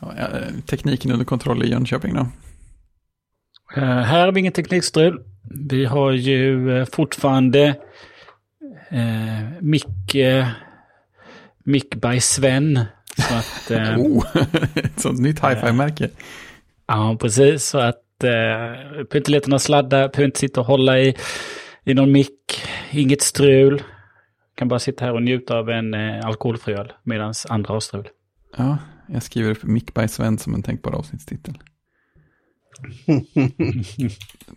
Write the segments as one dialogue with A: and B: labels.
A: Ja, tekniken under kontroll i Jönköping då?
B: Uh, här har vi ingen teknikstrul. Vi har ju uh, fortfarande uh, mick, uh, mick by Sven. Så att, uh,
A: oh, ett sånt nytt hi-fi-märke.
B: Ja, precis. Så att uh, behöver inte leta några sladdar, behöver inte sitta och hålla i, i någon mick. Inget strul. Kan bara sitta här och njuta av en uh, alkoholfri öl medan andra har strul.
A: Ja, jag skriver upp Mick by Sven som en tänkbar avsnittstitel.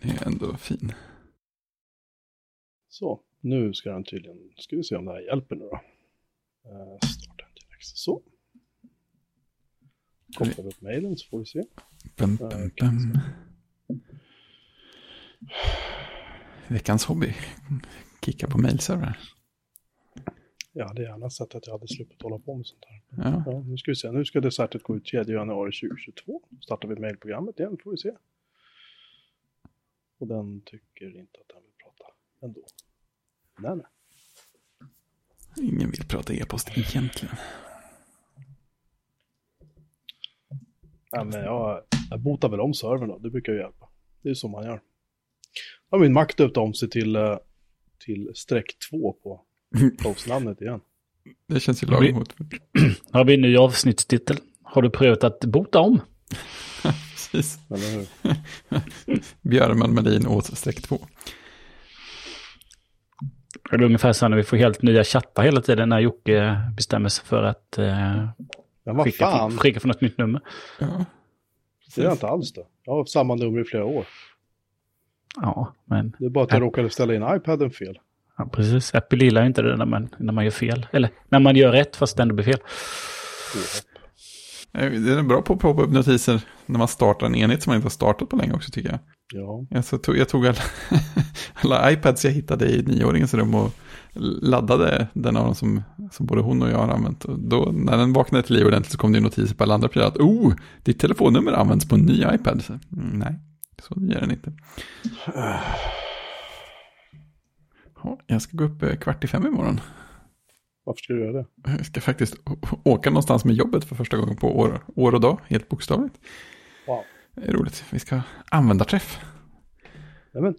A: det är ändå fin.
C: Så, nu ska den tydligen, ska vi se om det här hjälper nu då. Uh, starta en direkt. Så. Kopplar vi upp mejlen så får vi se.
A: Bum, bum, bum. Veckans hobby. Kicka på mejlserver.
C: Jag hade gärna sett att jag hade sluppit hålla på med sånt här.
A: Ja.
C: Ja, nu ska vi se, nu ska dessertet gå ut 3 januari 2022. Startar vi mejlprogrammet igen, får vi se. Och den tycker inte att den vill prata ändå. Nej, nej.
A: Ingen vill prata e-post egentligen.
C: Ja, men jag, jag botar väl om servern då, det brukar ju hjälpa. Det är så man gör. Ja, min Mac döpt om sig till, eh, till streck 2 på namnet igen.
A: Det känns ju lagom mot.
B: Har vi en ny avsnittstitel. Har du prövat att bota om?
A: Precis.
C: Eller hur?
A: Björman Melin åt streck 2.
B: Det är ungefär så när vi får helt nya chattar hela tiden när Jocke bestämmer sig för att eh,
C: vad
B: skicka,
C: fan,
B: för, skicka för något nytt nummer.
A: Ja.
C: det är jag inte alls det. Jag har haft samma nummer i flera år.
B: Ja, men
C: Det är bara att jag råkade ställa in iPaden fel.
B: Ja, precis. Apple gillar ju inte det när man, när man gör fel. Eller när man gör rätt fast det ändå blir fel.
A: Det är bra på att poppa upp notiser när man startar en enhet som man inte har startat på länge också tycker jag.
C: Ja,
A: Jag, så tog, jag tog alla, alla iPads jag hittade i nioåringens rum och laddade den av dem som, som både hon och jag har använt. Och då, när den vaknade till liv ordentligt så kom det ju notiser på alla andra prylar att oh, ditt telefonnummer används på en ny iPad. Så, mm, nej, så gör den inte. Ja, jag ska gå upp eh, kvart i fem imorgon.
C: varför ska du göra det?
A: Jag ska faktiskt åka någonstans med jobbet för första gången på år, år och dag, helt bokstavligt.
C: Wow.
A: Det är roligt. Vi ska använda träff.
C: Nej, men.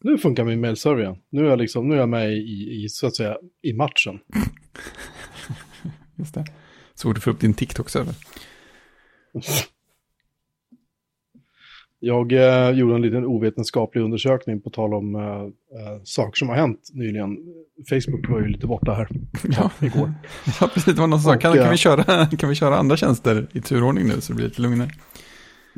C: Nu funkar min mailserver igen. Nu är jag, liksom, nu är jag med i, i, så att säga, i matchen.
A: Just det. Så du får upp din TikTok-server.
C: Jag eh, gjorde en liten ovetenskaplig undersökning på tal om eh, eh, saker som har hänt nyligen. Facebook var ju lite borta här
A: Ja,
C: igår.
A: ja precis. Det var någon som sa, kan, kan,
C: eh,
A: vi köra, kan vi köra andra tjänster i turordning nu så det blir lite lugnare?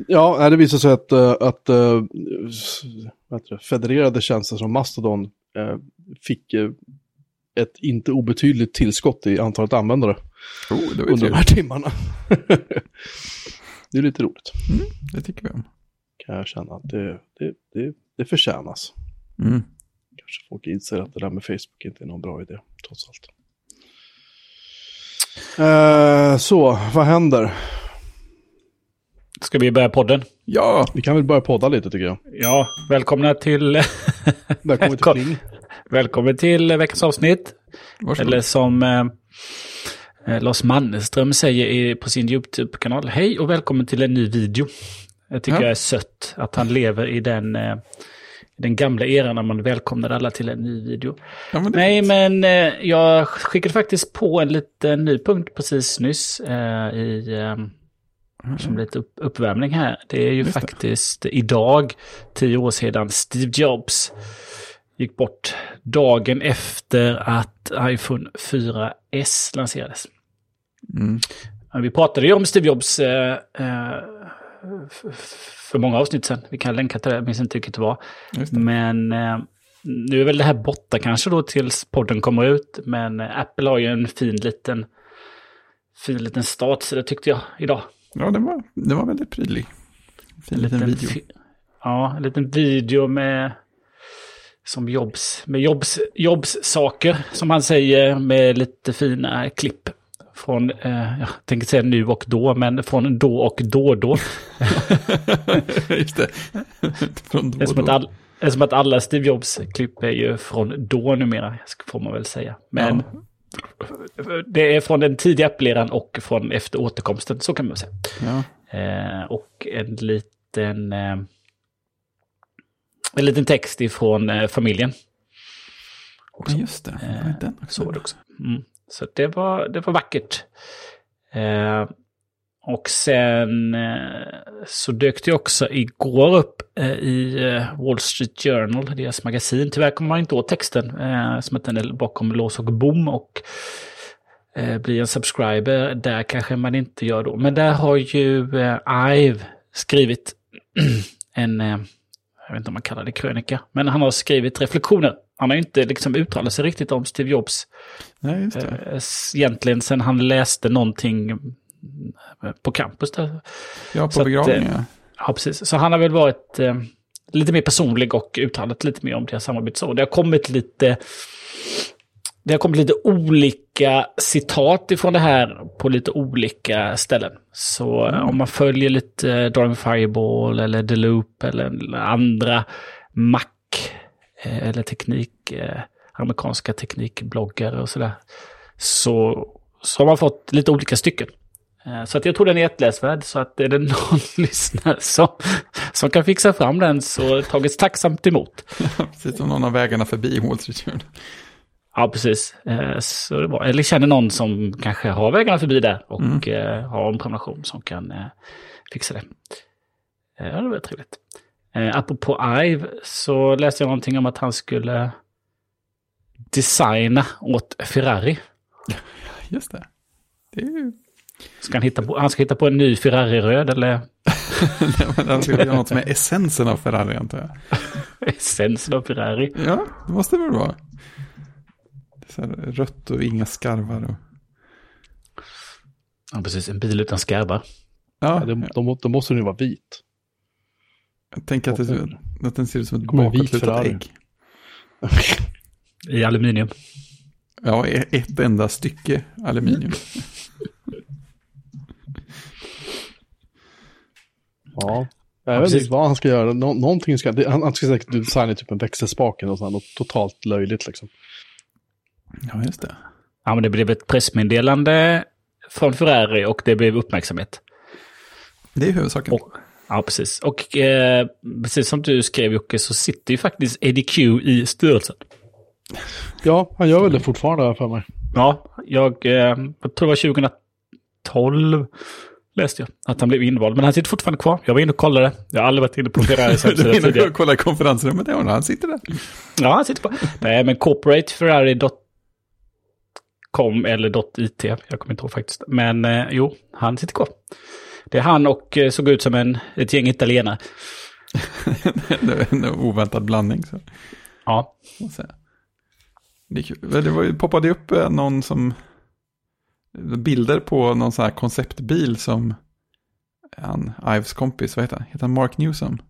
C: Ja, det visade sig att, eh, att det, federerade tjänster som Mastodon fick ett inte obetydligt tillskott i antalet användare
A: Oh,
C: under de här timmarna. det är lite roligt,
A: Mm, det tycker vi om.
C: Kan jag känna. att Det, det, det, det förtjänas.
A: Mm.
C: Kanske folk inser att det där med Facebook inte är någon bra idé, trots allt. Eh, så, vad händer?
B: Ska vi börja podden?
A: Ja,
C: Vi kan väl börja podda lite tycker jag.
B: Ja, välkomna till,
C: Välkommen till. Pling.
B: välkommen till veckans avsnitt.
A: varsågod.
B: Eller som eh, eh, Lars Mannerström säger i, på sin YouTube-kanal. Hej och välkommen till en ny video. Jag tycker
A: Ja.
B: jag är sött att han lever i den, eh, den gamla eran när man välkomnar alla till en ny video.
A: Ja, men det,
B: Nej, men eh, jag skickade faktiskt på en liten ny punkt precis nyss eh, i, eh, som lite upp, uppvärmning här. Det är ju
A: Just det.
B: faktiskt idag, tio år sedan, Steve Jobs gick bort dagen efter att iPhone 4S lanserades.
A: Mm.
B: Vi pratade ju om Steve Jobs eh, eh, för många avsnitt sedan. Vi kan länka till det, jag minns inte vilket det var.
A: Just det.
B: Men eh, nu är väl det här borta kanske då tills podden kommer ut. Men eh, Apple har ju en fin liten, fin liten startsida tyckte jag idag.
A: Ja, det var, det var väldigt prydlig. Fin liten video.
B: fi- Ja, en liten video med som Jobs, med Jobs, Jobs saker som han säger med lite fina klipp. Från, eh, jag tänker säga nu och då, men från då och då då.
A: Just det. Från då
B: Det är som att
A: då.
B: all, Eftersom att alla Steve Jobs-klipp är ju från då numera, får man väl säga. Men det är från den tidiga Apple-eran och från efter återkomsten, så kan man säga.
A: Ja.
B: Eh, och en liten, eh, en liten text ifrån eh, familjen.
A: Ja, just det. Är den också?
B: Så var det också. Mm. Så det var, det var vackert. Eh, och sen eh, så dök det också igår upp eh, i eh, Wall Street Journal, deras magasin. Tyvärr kommer man inte åt texten, eh, som att den är bakom lås och bom. Och eh, en subscriber, där kanske man inte gör då. Men där har ju eh, Ive skrivit en, eh, jag vet inte om man kallar det krönika, men han har skrivit reflektioner. Han har ju inte liksom uttalat sig riktigt om Steve Jobs
A: Nej, just det.
B: eh, egentligen sen han läste någonting eh, på campus där.
A: Ja, på
B: att,
A: begravningen.
B: eh,
A: ja.
B: Ja, precis. Så han har väl varit eh, lite mer personlig och uttalat lite mer om deras samarbete. Så det har kommit lite... Det har kommit lite olika citat ifrån det här på lite olika ställen. Så eh, om man följer lite eh, Drawing Fireball eller The Loop eller andra Mac eh, eller teknik, eh, amerikanska teknikbloggare och sådär. Så, så har man fått lite olika stycken. Eh, Så att jag tror den är jätteläsvärd. Så att är det någon lyssnare som, som kan fixa fram den så tagits tacksamt emot.
A: Precis som någon av vägarna förbi Wall Street Journal.
B: Ja, precis. Eh, Så det var, eller känner någon som kanske har vägarna förbi där och eh, har en prenumeration som kan eh, fixa det. Eh, Ja, det var trevligt. Eh, apropå Ive så läste jag någonting om att han skulle designa åt Ferrari.
A: Just det. Det är ju...
B: Ska han, hitta på, han ska hitta på en ny Ferrari-röd eller
A: Nej, men Han skulle göra något som är essensen av Ferrari, antar jag.
B: essensen av Ferrari.
A: Ja, det måste det väl vara. Det är så här rött och inga skarvar. Och...
B: Ja, precis. En bil utan skarvar.
A: Ja,
C: Ja, det, då, då måste ju vara vit.
A: Jag tänker att, det, ser- att den ser ut som ett bakåtlutat ägg.
B: I aluminium.
A: Ja, ett enda stycke aluminium.
C: Ja. Jag vet inte vad han ska göra. Nå någonting ska, det, han, han ska säkert designa typ en växelspake och sånt, något totalt löjligt liksom.
A: Ja, just det.
B: Ja, men det blev ett pressmeddelande från Ferrari och det blev uppmärksamhet.
A: Det är huvudsaken.
B: Och, ja, precis. Och eh, precis som du skrev Jocke så sitter ju faktiskt Eddie Q i styrelsen.
C: Ja, han gör väl det fortfarande här för mig.
B: Ja, jag, eh, jag tror det var 2012 läste jag att han blev invald. Men han sitter fortfarande kvar. Jag var inne och kollade. Jag har aldrig varit inne på Ferraris
A: Du
B: hemsida
A: är inne
B: tidigare.
A: och kollar i konferensrummet, ja, han sitter där.
B: Ja, han sitter kvar. Nej, men corporateferrari.com eller .it. Jag kommer inte ihåg faktiskt. Men eh, jo, han sitter kvar. Det är han och eh, såg ut som en, ett gäng italienare.
A: det är en oväntad blandning. Så.
B: Ja.
A: Det, det var, poppade upp eh, någon som... Bilder på någon sån här konceptbil som... Han, Ives kompis, vad heter han? Heter han Mark Newsom?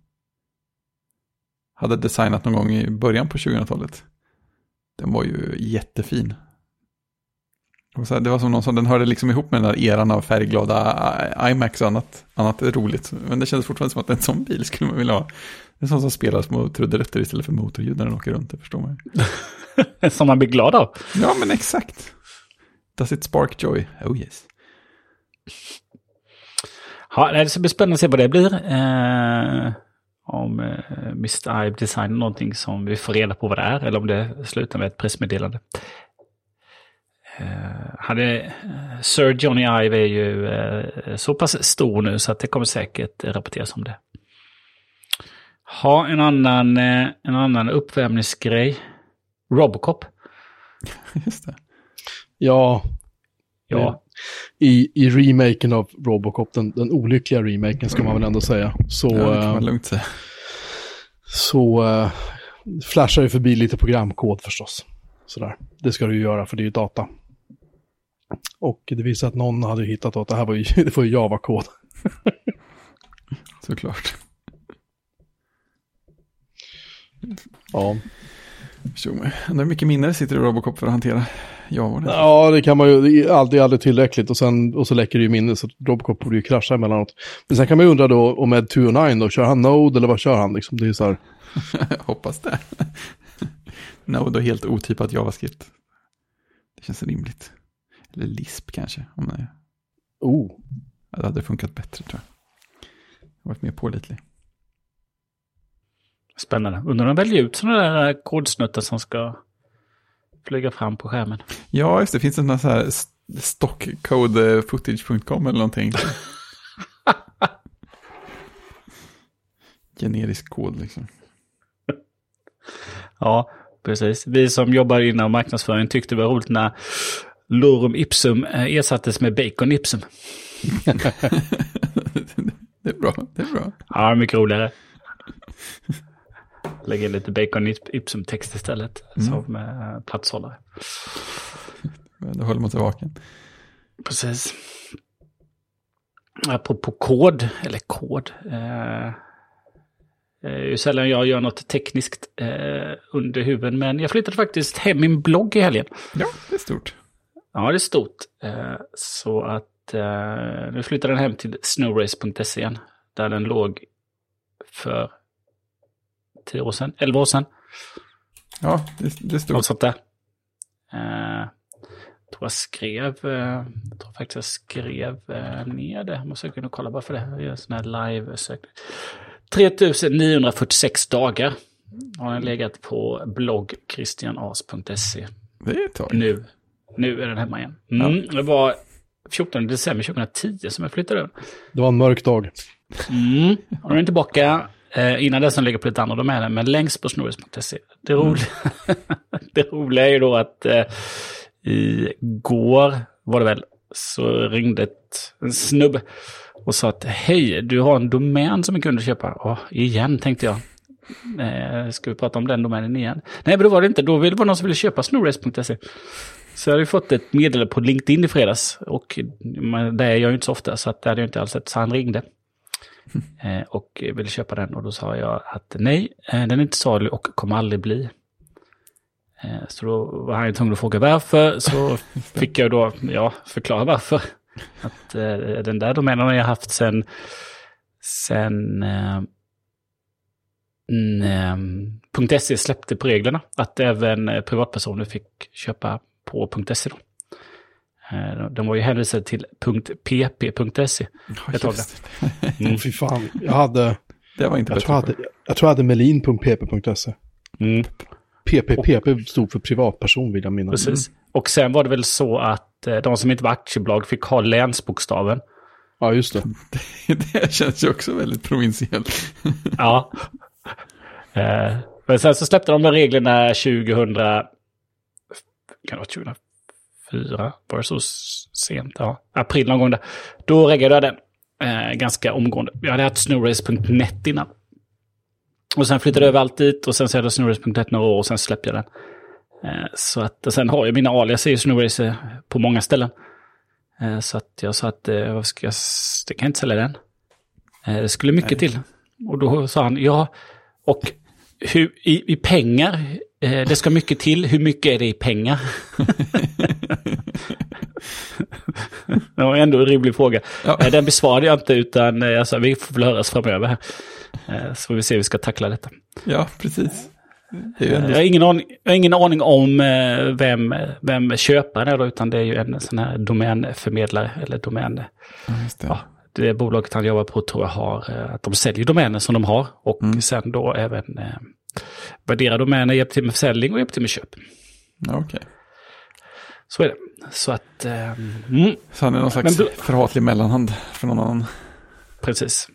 A: Hade designat någon gång i början på 2000-talet. Den var ju jättefin. Här, det var som någon som, den hörde liksom ihop med den där eran av färgglada I- iMacs och annat, annat roligt. Men det kändes fortfarande som att en sån bil skulle man vilja ha. Det är sån som spelar små trudelutter istället för motorljud när den åker runt, det förstår man ju.
B: som man blir glad av.
A: Ja, men exakt. Does it spark joy? Oh yes.
B: Ja, det ska bli spännande att se vad det blir. Eh, om eh, Mr. Ive designar någonting som vi får reda på vad det är. Eller om det slutar med ett pressmeddelande. Eh, hade, eh, Sir Johnny Ive är ju eh, så pass stor nu så att det kommer säkert rapporteras om det. Ha en annan, eh, en annan uppvärmningsgrej. Robocop.
A: Just det.
C: Ja,
B: Ja,
C: i, i remaken av Robocop, den, den olyckliga remaken ska man väl ändå säga, så,
A: Ja, det kan man lugnt säga.
C: så eh, flashar ju förbi lite programkod förstås. Sådär. Det ska du ju göra för det är ju data. Och det visar att någon hade hittat att det här var ju, det var ju Java-kod.
A: Såklart.
C: Ja.
A: Ändå hur mycket minne sitter i Robocop för att hantera. Ja, var det.
C: Ja, det kan man ju. Det är aldrig, aldrig tillräckligt och, sen, och så läcker det ju minne så Robocop borde ju krascha emellanåt. Men sen kan man ju undra då om Ed 209 då, kör han Node eller vad kör han liksom? Det är så här.
A: Hoppas det. Node och helt otippat JavaScript. Det känns rimligt. Eller Lisp kanske. Om det,
C: Oh,
A: det hade funkat bättre tror jag. Jag varit mer pålitlig.
B: Spännande. Undrar om de väljer ut sådana där kodsnuttar som ska flyga fram på skärmen.
A: Ja, just det. Finns en sån här st- stockcodefootage.com eller någonting. Generisk kod liksom.
B: Ja, precis. Vi som jobbar inom marknadsföring tyckte det var roligt när Lorem Ipsum eh, ersattes med Bacon Ipsum.
A: det är bra, det är bra.
B: Ja, mycket roligare. Lägga in lite Bacon Ip- Ipsum-text istället som eh, platshållare.
A: Då håller man sig vaken.
B: Precis. Apropå kod, eller kod. Eh, det är ju sällan jag gör något tekniskt eh, under huven, men jag flyttade faktiskt hem min blogg i helgen.
A: Ja, det är stort.
B: Ja, det är stort. Eh, så att eh, nu flyttar den hem till snowrace.se igen. Där den låg för 10 år sedan, 11 år sedan.
A: Ja, det, det är stort.
B: Något sånt där. Eh, jag tror jag skrev, jag tror faktiskt jag skrev ner det. Måste jag kunna kolla bara för det. Jag gör sån här live-sökning. 3946 dagar har den legat på blogg christianas.se.
A: Det är ett tag.
B: Nu, nu är den hemma igen. Mm, Det var 14 december 2010 som jag flyttade över.
C: det var en mörk dag.
B: Mm. Och nu är den tillbaka. Eh, innan dess ligger på lite andra domäner, men längst på snurris.se. Det, roliga, det roliga är ju då att eh, igår var det väl, så ringde ett, en snubbe och sa att hej, du har en domän som är kund att köpa. Åh, igen tänkte jag. Eh, ska vi prata om den domänen igen? Nej, men då var det inte. Då ville det någon som ville köpa snurris.se. Så jag hade ju fått ett meddelande på LinkedIn i fredags. Och det är jag ju inte så ofta, så att det hade jag inte alls sett. Så han ringde. Eh, och ville köpa den och då sa jag att nej, eh, den är inte salu och kommer aldrig bli. Eh, så då var han tvungen att fråga varför. Så fick jag då, ja, förklara varför. Att den där domänen har jag haft sen, sen mm, .se släppte på reglerna. Att även privatpersoner fick köpa på .se då. Eh, De var ju hänvisade till .pp.se.
A: Ja,
B: ett tag
A: det.
C: Mm. Fy fan, jag hade,
A: det var inte
C: jag tror jag hade, jag tror jag hade melin.pp.se.
B: Mm.
C: PPPP stod för privatperson vill jag minnas.
B: Precis. Och sen var det väl så att eh, de som inte var aktiebolag fick ha länsbokstaven.
C: Ja, just det.
A: det känns ju också väldigt provinsiellt.
B: Ja. Eh, men sen så släppte de de reglerna 2000... Kan det vara 2004? Var det så sent? Ja, april någon gång där. Då reggade jag den. Eh, ganska omgående. Jag hade haft snowrace.net innan. Och sen flyttade jag över allt dit och sen så hade jag snowrace.net några år och sen släppte jag den. Eh, så att, och sen har jag mina alias i snowrace eh, på många ställen. Eh, så att jag sa att vad ska jag, det kan jag inte sälja den. Det skulle mycket till. Och då sa han, ja, och hur, i, i pengar, eh, det ska mycket till, hur mycket är det i pengar? det var ändå en rimlig fråga.
A: Ja.
B: Eh, Den besvarade jag inte, utan sa, vi får väl höras framöver. här. Eh, så får vi se hur vi ska tackla detta.
A: Ja, precis.
B: Jag har ingen aning, jag har ingen aning om vem, vem köparen är, då, utan det är ju en sån här domänförmedlare, eller domän...
A: Ja, det.
B: Bolaget han jobbar på tror jag har, eh, att de säljer domäner som de har och
A: Mm.
B: sen då även eh, värderar domäner, hjälper till med försäljning och hjälper till med köp.
A: Okej.
B: Så är det. Så att, eh, mm,
A: Så han är någon slags
B: Men
A: förhatlig mellanhand för någon annan.
B: precis.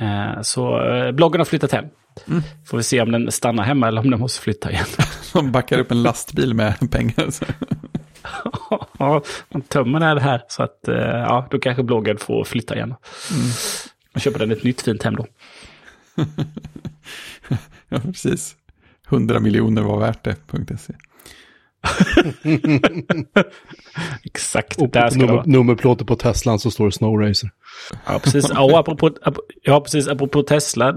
B: Eh, så eh, bloggen har flyttat hem. Får vi se om den stannar hemma eller om den måste flytta igen.
A: Som backar upp en lastbil med pengar.
B: Ja, man tömmer det här så att, eh, ja, då kanske bloggen får flytta igen. Och köper den ett nytt fint hem då.
A: Ja, precis. 100 miljoner var värt det, .se.
B: Exakt,
C: Och
B: där ska
C: nummer, nummerplåter på Teslan så står det Snow Racer.
B: Ja, precis. Ja, apropå, ap- ja, precis. Apropå Tesla. eh,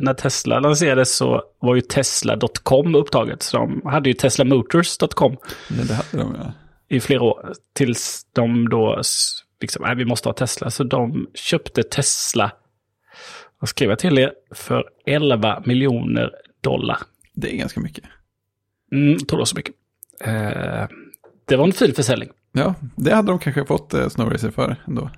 B: När Tesla lanserades så var ju Tesla.com upptaget. Så de hade ju teslamotors.com.
A: Det hade de ja.
B: I flera år. Tills de då, liksom, nej vi måste ha Tesla. Så de köpte Tesla, skrev jag till er, för 11 miljoner dollar.
A: Det är ganska mycket.
B: Mm, tror det var så mycket. Eh, det var en fin försäljning.
A: Ja, det hade de kanske fått eh, Snowracer för ändå.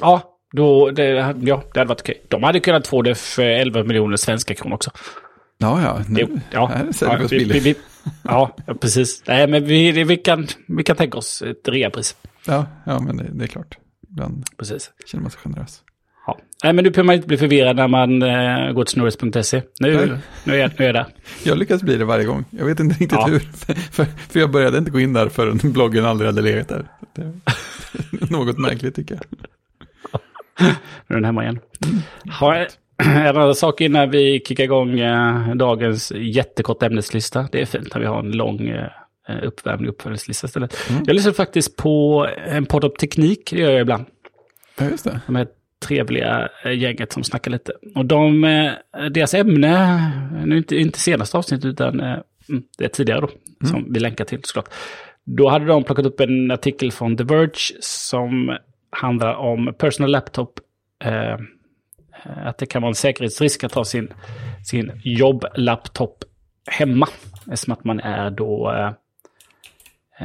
B: Ja, då, det, ja, det hade varit okej. De hade kunnat få det för 11 miljoner svenska kronor också.
A: Ja, ja. Nu,
B: Jo, ja,
A: här säljer
B: ja, vi, vi, vi, ja, precis. Nej, men vi, vi, kan, vi kan tänka oss ett reapris.
A: Ja, ja, men det, det är klart. Ibland
B: Precis.
A: känner man sig generös.
B: Ja. Nej, men nu behöver man inte bli förvirrad när man eh, går till snurris.se. Nu,
A: Nej.
B: nu, är jag, nu är jag där.
A: Jag lyckas bli det varje gång. Jag vet inte riktigt
B: Ja.
A: hur. För, för jag började inte gå in där förrän bloggen aldrig hade legat där. Något märkligt tycker jag.
B: Nu är den hemma igen. Har jag en annan sak innan vi kickar igång eh, dagens jättekorta ämneslista. Det är fint när vi har en lång eh, uppvärmning uppföljningslista istället. Jag lyssnar faktiskt på en podd om teknik, det gör jag ibland.
A: Ja, just det.
B: De här trevliga eh, gänget som snackar lite. Och de, deras ämne, nu inte, inte senaste avsnittet utan mm, det är tidigare då, som vi länkar till såklart. Då hade de plockat upp en artikel från The Verge som handlar om personal laptop. Eh, Eh, att det kan vara en säkerhetsrisk att ha sin, sin jobblaptop hemma. Eftersom att man är då eh,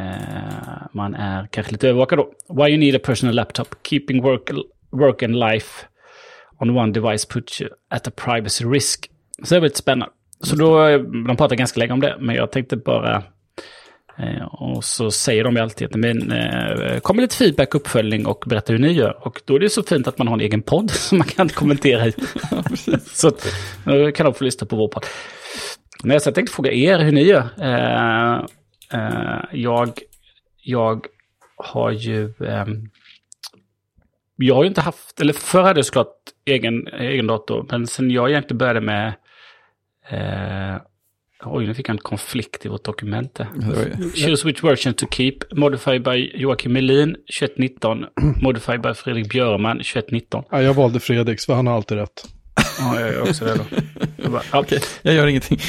B: eh, man är kanske lite övervakad då. Why you need a personal laptop. Keeping work, work and life on one device puts you at a privacy risk. Så det är väldigt spännande. Så då, eh, de pratar ganska länge om det, men jag tänkte bara... Eh, och så säger de ju alltid att men, eh, kommer lite feedback, uppföljning och berätta hur ni gör. Och då är det så fint att man har en egen podd som man kan kommentera i. så då kan de få lyssna på vår podd. Men så jag tänkte fråga er hur ni gör. Eh, eh, jag, jag har ju... ehm, jag har ju inte haft, eller förr hade jag såklart egen, egen dator, men sen jag egentligen började med... Eh, oj, nu fick jag en konflikt i vårt dokument. Choose which version to keep. Modified by Joakim Melin, 2119. Modified by Fredrik Björman, 2119.
C: Ja, jag valde Fredriks, för han har alltid rätt.
B: Ja, jag gör också det då. Jag bara, ja,
A: Okej, jag gör ingenting.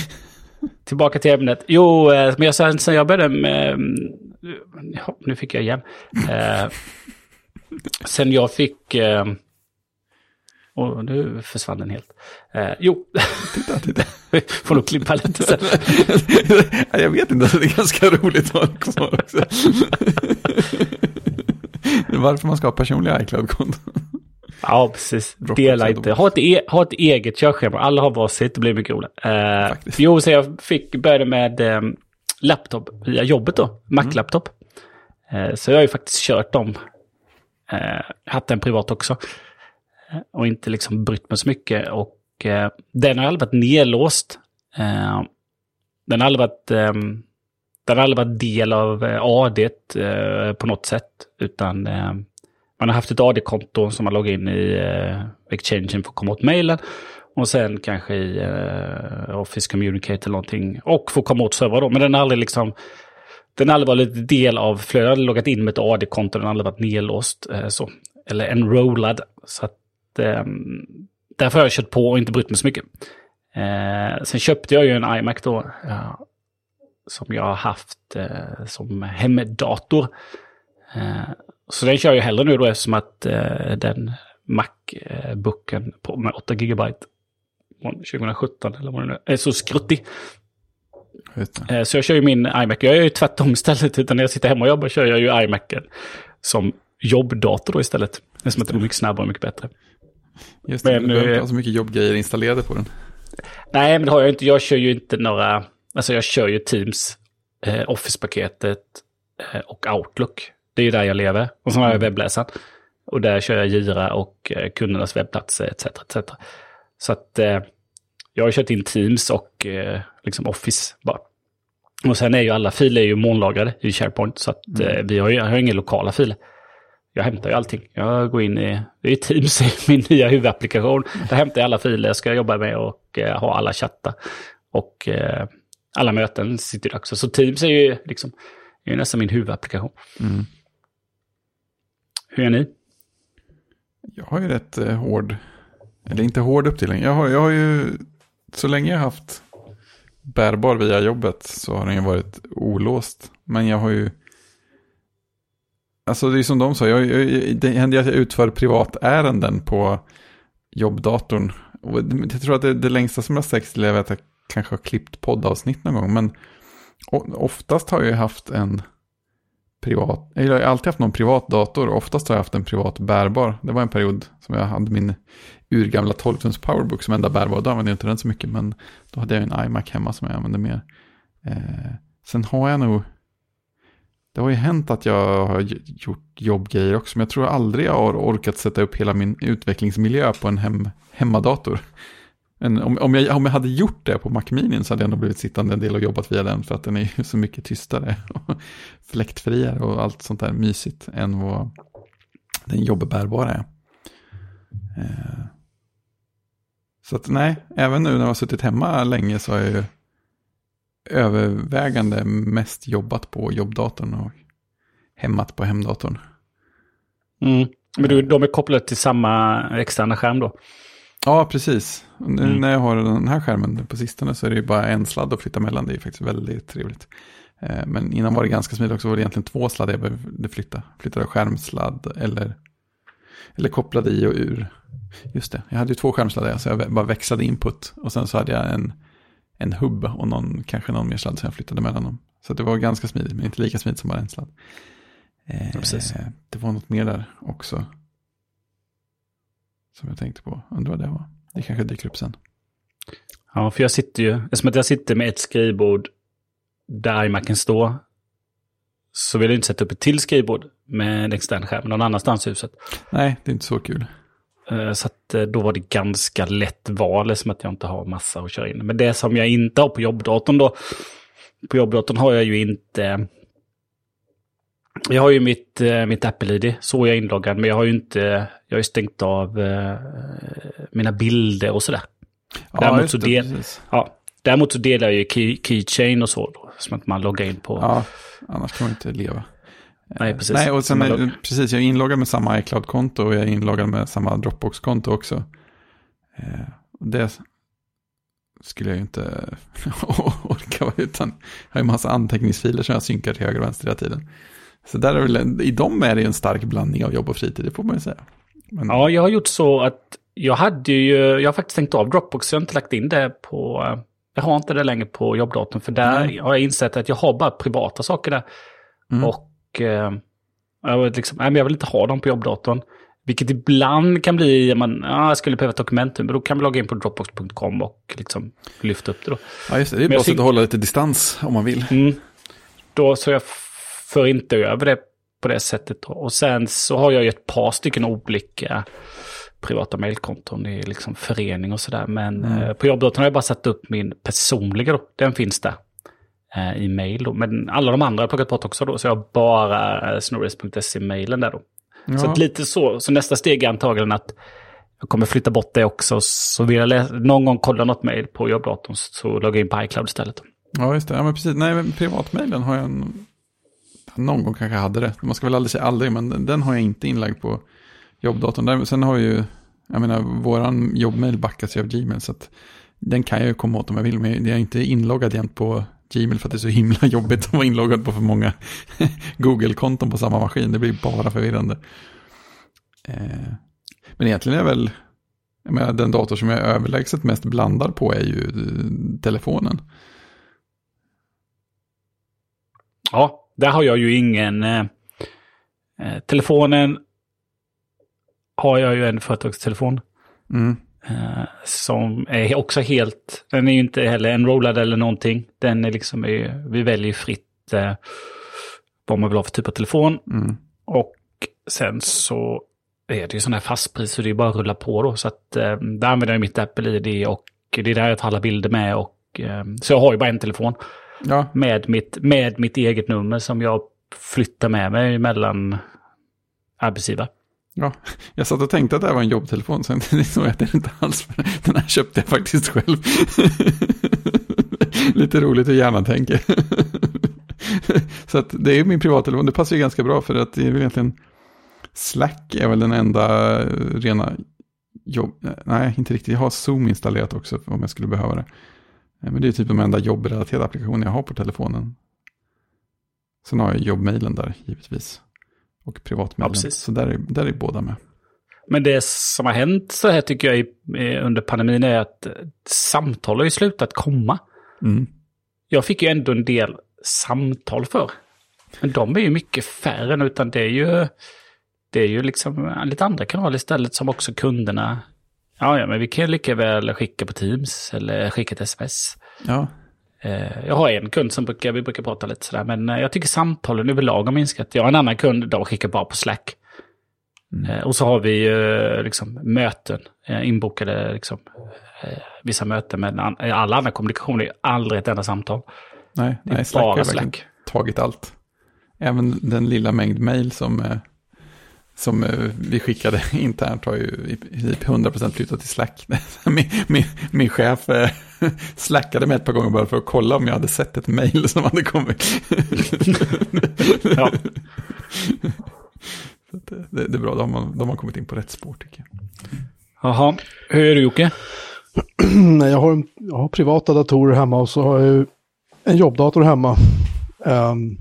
B: Tillbaka till ämnet. Jo, eh, men jag, sen, sen jag började med... mm, Ja, nu fick jag igen. Eh, sen jag fick... Eh, och nu försvann den helt. Eh, jo,
A: Titta, titta.
B: får nog klippa lite sen.
A: Ja, jag vet inte, det är ganska roligt att ha kvar också. Det är Varför man ska ha personliga iCloud-konton.
B: Ja, precis. Dela inte. Ha ett, e ha ett eget körschema. Alla har varsitt. Det blir mycket roligt. Eh, jo, så jag fick började med eh, laptop via jobbet då. Mac-laptop. Eh, så jag har ju faktiskt kört dem. Eh, haft en privat också. Eh, och inte liksom brytt mig så mycket. Och eh, den har aldrig varit nedlåst. Eh, den har aldrig varit... eh, den har aldrig varit del av eh, AD eh, på något sätt. Utan eh, man har haft ett AD-konto som man loggar in i eh, exchangen för att komma åt mejlen. Och sen kanske i eh, Office Communicate eller någonting. Och få komma åt servrar då. Men den har aldrig liksom... Den har aldrig varit del av flödet. Har loggat in med ett AD-konto. Den har aldrig varit nedlåst. Eh, så. Eller enrollad. Så att... Eh, därför har jag kört på och inte brytt mig så mycket. Eh, sen köpte jag ju en iMac då. Ja, som jag har haft eh, som hemdator. Eh, så den kör jag hellre nu då eftersom att eh, den Macbooken på med 8 GB från 2017 eller vad det nu är, är så skruttig. Eh, så jag kör ju min iMac. Jag gör ju tvärtom istället. Utan när jag sitter hemma och jobbar kör jag ju iMacen som jobbdator då istället. Eftersom att det går mycket snabbare och mycket bättre.
A: Just det,
B: Men
A: du inte ha så mycket jobbgrejer installerade på den.
B: Nej, men det har jag inte. Jag kör ju inte några... Alltså jag kör ju Teams, eh, Office-paketet eh, och Outlook. Det är ju där jag lever. Och så har jag webbläsaren. Och där kör jag Gira och eh, kundernas webbplatser etc. etc. Så att eh, jag har kört in Teams och eh, liksom Office bara. Och sen är ju alla filer är ju molnlagrade i SharePoint. Så att eh, vi har ju har inga lokala filer. Jag hämtar ju allting. Jag går in i, det är Teams min nya huvudapplikation. Där hämtar jag alla filer jag ska jobba med och eh, ha alla chattar. Och eh, alla möten sitter där också. Så Teams är ju liksom, är ju nästan min huvudapplikation.
A: Mm.
B: Hur är ni?
A: Jag har ju rätt eh, hård, eller inte hård uppdelning. Jag har, jag har ju, så länge jag har haft bärbar via jobbet så har den ju varit olåst. Men jag har ju alltså det är som de sa, jag, jag, det händer att jag utför privatärenden på jobbdatorn. Och jag tror att det, det längsta som jag sträckt till är att jag kanske har klippt poddavsnitt någon gång. Men oftast har jag ju haft en privat, jag har alltid haft någon privat dator. Oftast har jag haft en privat bärbar. Det var en period som jag hade min urgamla 12-tums powerbook som enda bärbar. Då använde jag inte den så mycket. Men då hade jag en iMac hemma som jag använde mer. Eh, sen har jag nog, det har ju hänt att jag har gjort jobbgrejer också. Men jag tror aldrig jag har orkat sätta upp hela min utvecklingsmiljö på en hem, hemmadator. Men om, om, jag, om jag hade gjort det på Mac Mini så hade jag nog blivit sittande en del och jobbat via den. För att den är ju så mycket tystare och fläktfriare och allt sånt där mysigt än vad den jobbbärbara är. Eh, så att nej, även nu när jag har suttit hemma länge så har jag ju övervägande mest jobbat på jobbdatorn och hemmat på hemdatorn.
B: Mm. Men du, de är kopplade till samma externa skärm då?
A: Ja, precis. Nu mm. när jag har den här skärmen på sistone så är det ju bara en sladd att flytta mellan. Det är faktiskt väldigt trevligt. Eh, men innan var det ganska smidigt också. Var det egentligen två sladdar jag behövde flytta. Flyttade skärmsladd eller, eller kopplade i och ur. Just det, jag hade ju två skärmsladdar så jag bara växlade input. Och sen så hade jag en, en hubb och någon, kanske någon mer sladd som jag flyttade mellan dem. Så det var ganska smidigt, men inte lika smidigt som bara en sladd. Eh, Precis. Det var något mer där också. Som jag tänkte på. Undrar vad det var. Det kanske dyker upp sen.
B: Ja, för jag sitter ju, eftersom att jag sitter med ett skrivbord där iMacen står, så vill jag inte sätta upp ett till skrivbord med en extern skärm någon annanstans i huset.
A: Nej, det är inte så kul.
B: Eh, så att eh, då var det ganska lätt val, som att jag inte har massa att köra in. Men det som jag inte har på jobbdatorn då, på jobbdatorn har jag ju inte jag har ju mitt, eh, mitt Apple-ID, så är jag inloggad, men jag har ju inte, jag har ju stängt av mina bilder och sådär. Ja, däremot, så del, ja, däremot så delar jag ju key, Keychain och så, då, som att man loggar in på.
A: Ja, annars kan man inte leva.
B: Nej, precis.
A: Nej, och sen är, precis, jag är inloggad med samma iCloud-konto och jag är inloggad med samma Dropbox-konto också. Eh, det skulle jag ju inte orka vara utan. Jag har ju massa anteckningsfiler som jag synkar till höger och vänster hela tiden. Så där är väl, i dem är det en stark blandning av jobb och fritid, det får man ju säga.
B: Men... Ja, jag har gjort så att jag hade ju, jag har faktiskt tänkt av Dropbox, jag har inte lagt in det på, jag har inte det längre på jobbdatorn, för där mm. har jag insett att jag har bara privata saker där. Mm. Och eh, jag, vill liksom, nej, men jag vill inte ha dem på jobbdatorn. Vilket ibland kan bli, man, ja, jag skulle behöva ett dokument, men då kan man logga in på dropbox.com och liksom lyfta upp det då.
A: Ja, just det. Det är bara att hålla lite distans om man vill.
B: Mm, då så jag för inte över det på det sättet. Och sen så har jag ju ett par stycken olika privata mailkonton i liksom förening och sådär. Men mm. eh, på jobbdatorn har jag bara satt upp min personliga då. Den finns där eh, i mail då. Men alla de andra har jag plockat bort också då. Så jag har bara eh, snurris.se-mailen där då. Ja. Så lite så. Så nästa steg är antagligen att jag kommer flytta bort det också. Så vill jag någon gång kolla något mail på jobbdatorn så loggar jag in på iCloud istället.
A: Ja, just det. Ja, men precis. Nej, men privatmailen har jag en någon gång kanske jag hade det. Man ska väl aldrig säga aldrig, men den har jag inte inlagd på jobbdatorn. Sen har ju, jag menar, våran jobbmail backas ju av Gmail, så att den kan jag ju komma åt om jag vill, men jag är inte inloggad jämt på Gmail för att det är så himla jobbigt att vara inloggad på för många Google-konton på samma maskin. Det blir bara förvirrande. Eh, men egentligen är väl, menar, den dator som jag överlägset mest blandad på är ju telefonen.
B: Ja, där har jag ju ingen... Eh, eh, telefonen har jag ju en företagstelefon. Mm. Eh, som är också helt... Den är ju inte heller enrollad eller någonting. Den är liksom... Vi väljer fritt eh, vad man vill ha för typ av telefon. Mm. Och sen så är det ju sån här fastpris så det är bara att rulla på då. Så att eh, där använder jag mitt Apple-ID och det är där jag tar alla bilder med. Och, eh, så jag har ju bara en telefon. Ja. Med, mitt, med mitt eget nummer som jag flyttar med mig mellan arbetsgivare.
A: Ja, jag satt och tänkte att det här var en jobbtelefon, sen insåg jag att det inte alls. Den här köpte jag faktiskt själv. Lite roligt hur hjärnan tänker. Så att det är min privattelefon, det passar ju ganska bra för att det är väl egentligen Slack är väl den enda eh, rena jobb, eh, nej inte riktigt, jag har Zoom installerat också om jag skulle behöva det. Eh, men det är typ de enda jobbrelaterade applikationer jag har på telefonen. Sen har jag jobbmailen där givetvis och privatmedlen.
B: Ja,
A: så där är, där är båda med.
B: Men det som har hänt så här tycker jag under pandemin är att eh, samtal har ju slutat komma.
A: Mm.
B: Jag fick ju ändå en del samtal för. Men de är ju mycket färre nu, utan det är ju, det är ju liksom lite andra kanaler istället som också kunderna... Ja, ja, men vi kan ju lika väl skicka på Teams eller skicka ett sms.
A: Ja,
B: Jag har en kund som brukar, vi brukar prata lite sådär, men eh, jag tycker samtalen överlag har minskat. Jag har en annan kund, de skickar bara på Slack. Eh, Och så har vi eh, liksom möten, eh, inbokade liksom, eh, vissa möten, men alla andra kommunikationer är aldrig ett enda samtal.
A: nej, nej Slack har verkligen tagit allt. Även den lilla mängd mail som, eh, som eh, vi skickade internt har ju i princip 100% flyttat till Slack. min, min, min chef eh, slackade mig ett par gånger bara för att kolla om jag hade sett ett mail som hade kommit.
B: Ja.
A: Eh, det, det är bra, de har, de har kommit in på rätt spår tycker jag.
B: Jaha, hur är du Jocke?
C: Nej, jag har, en- jag har privata datorer hemma och så har jag ju en jobbdator hemma. ehm,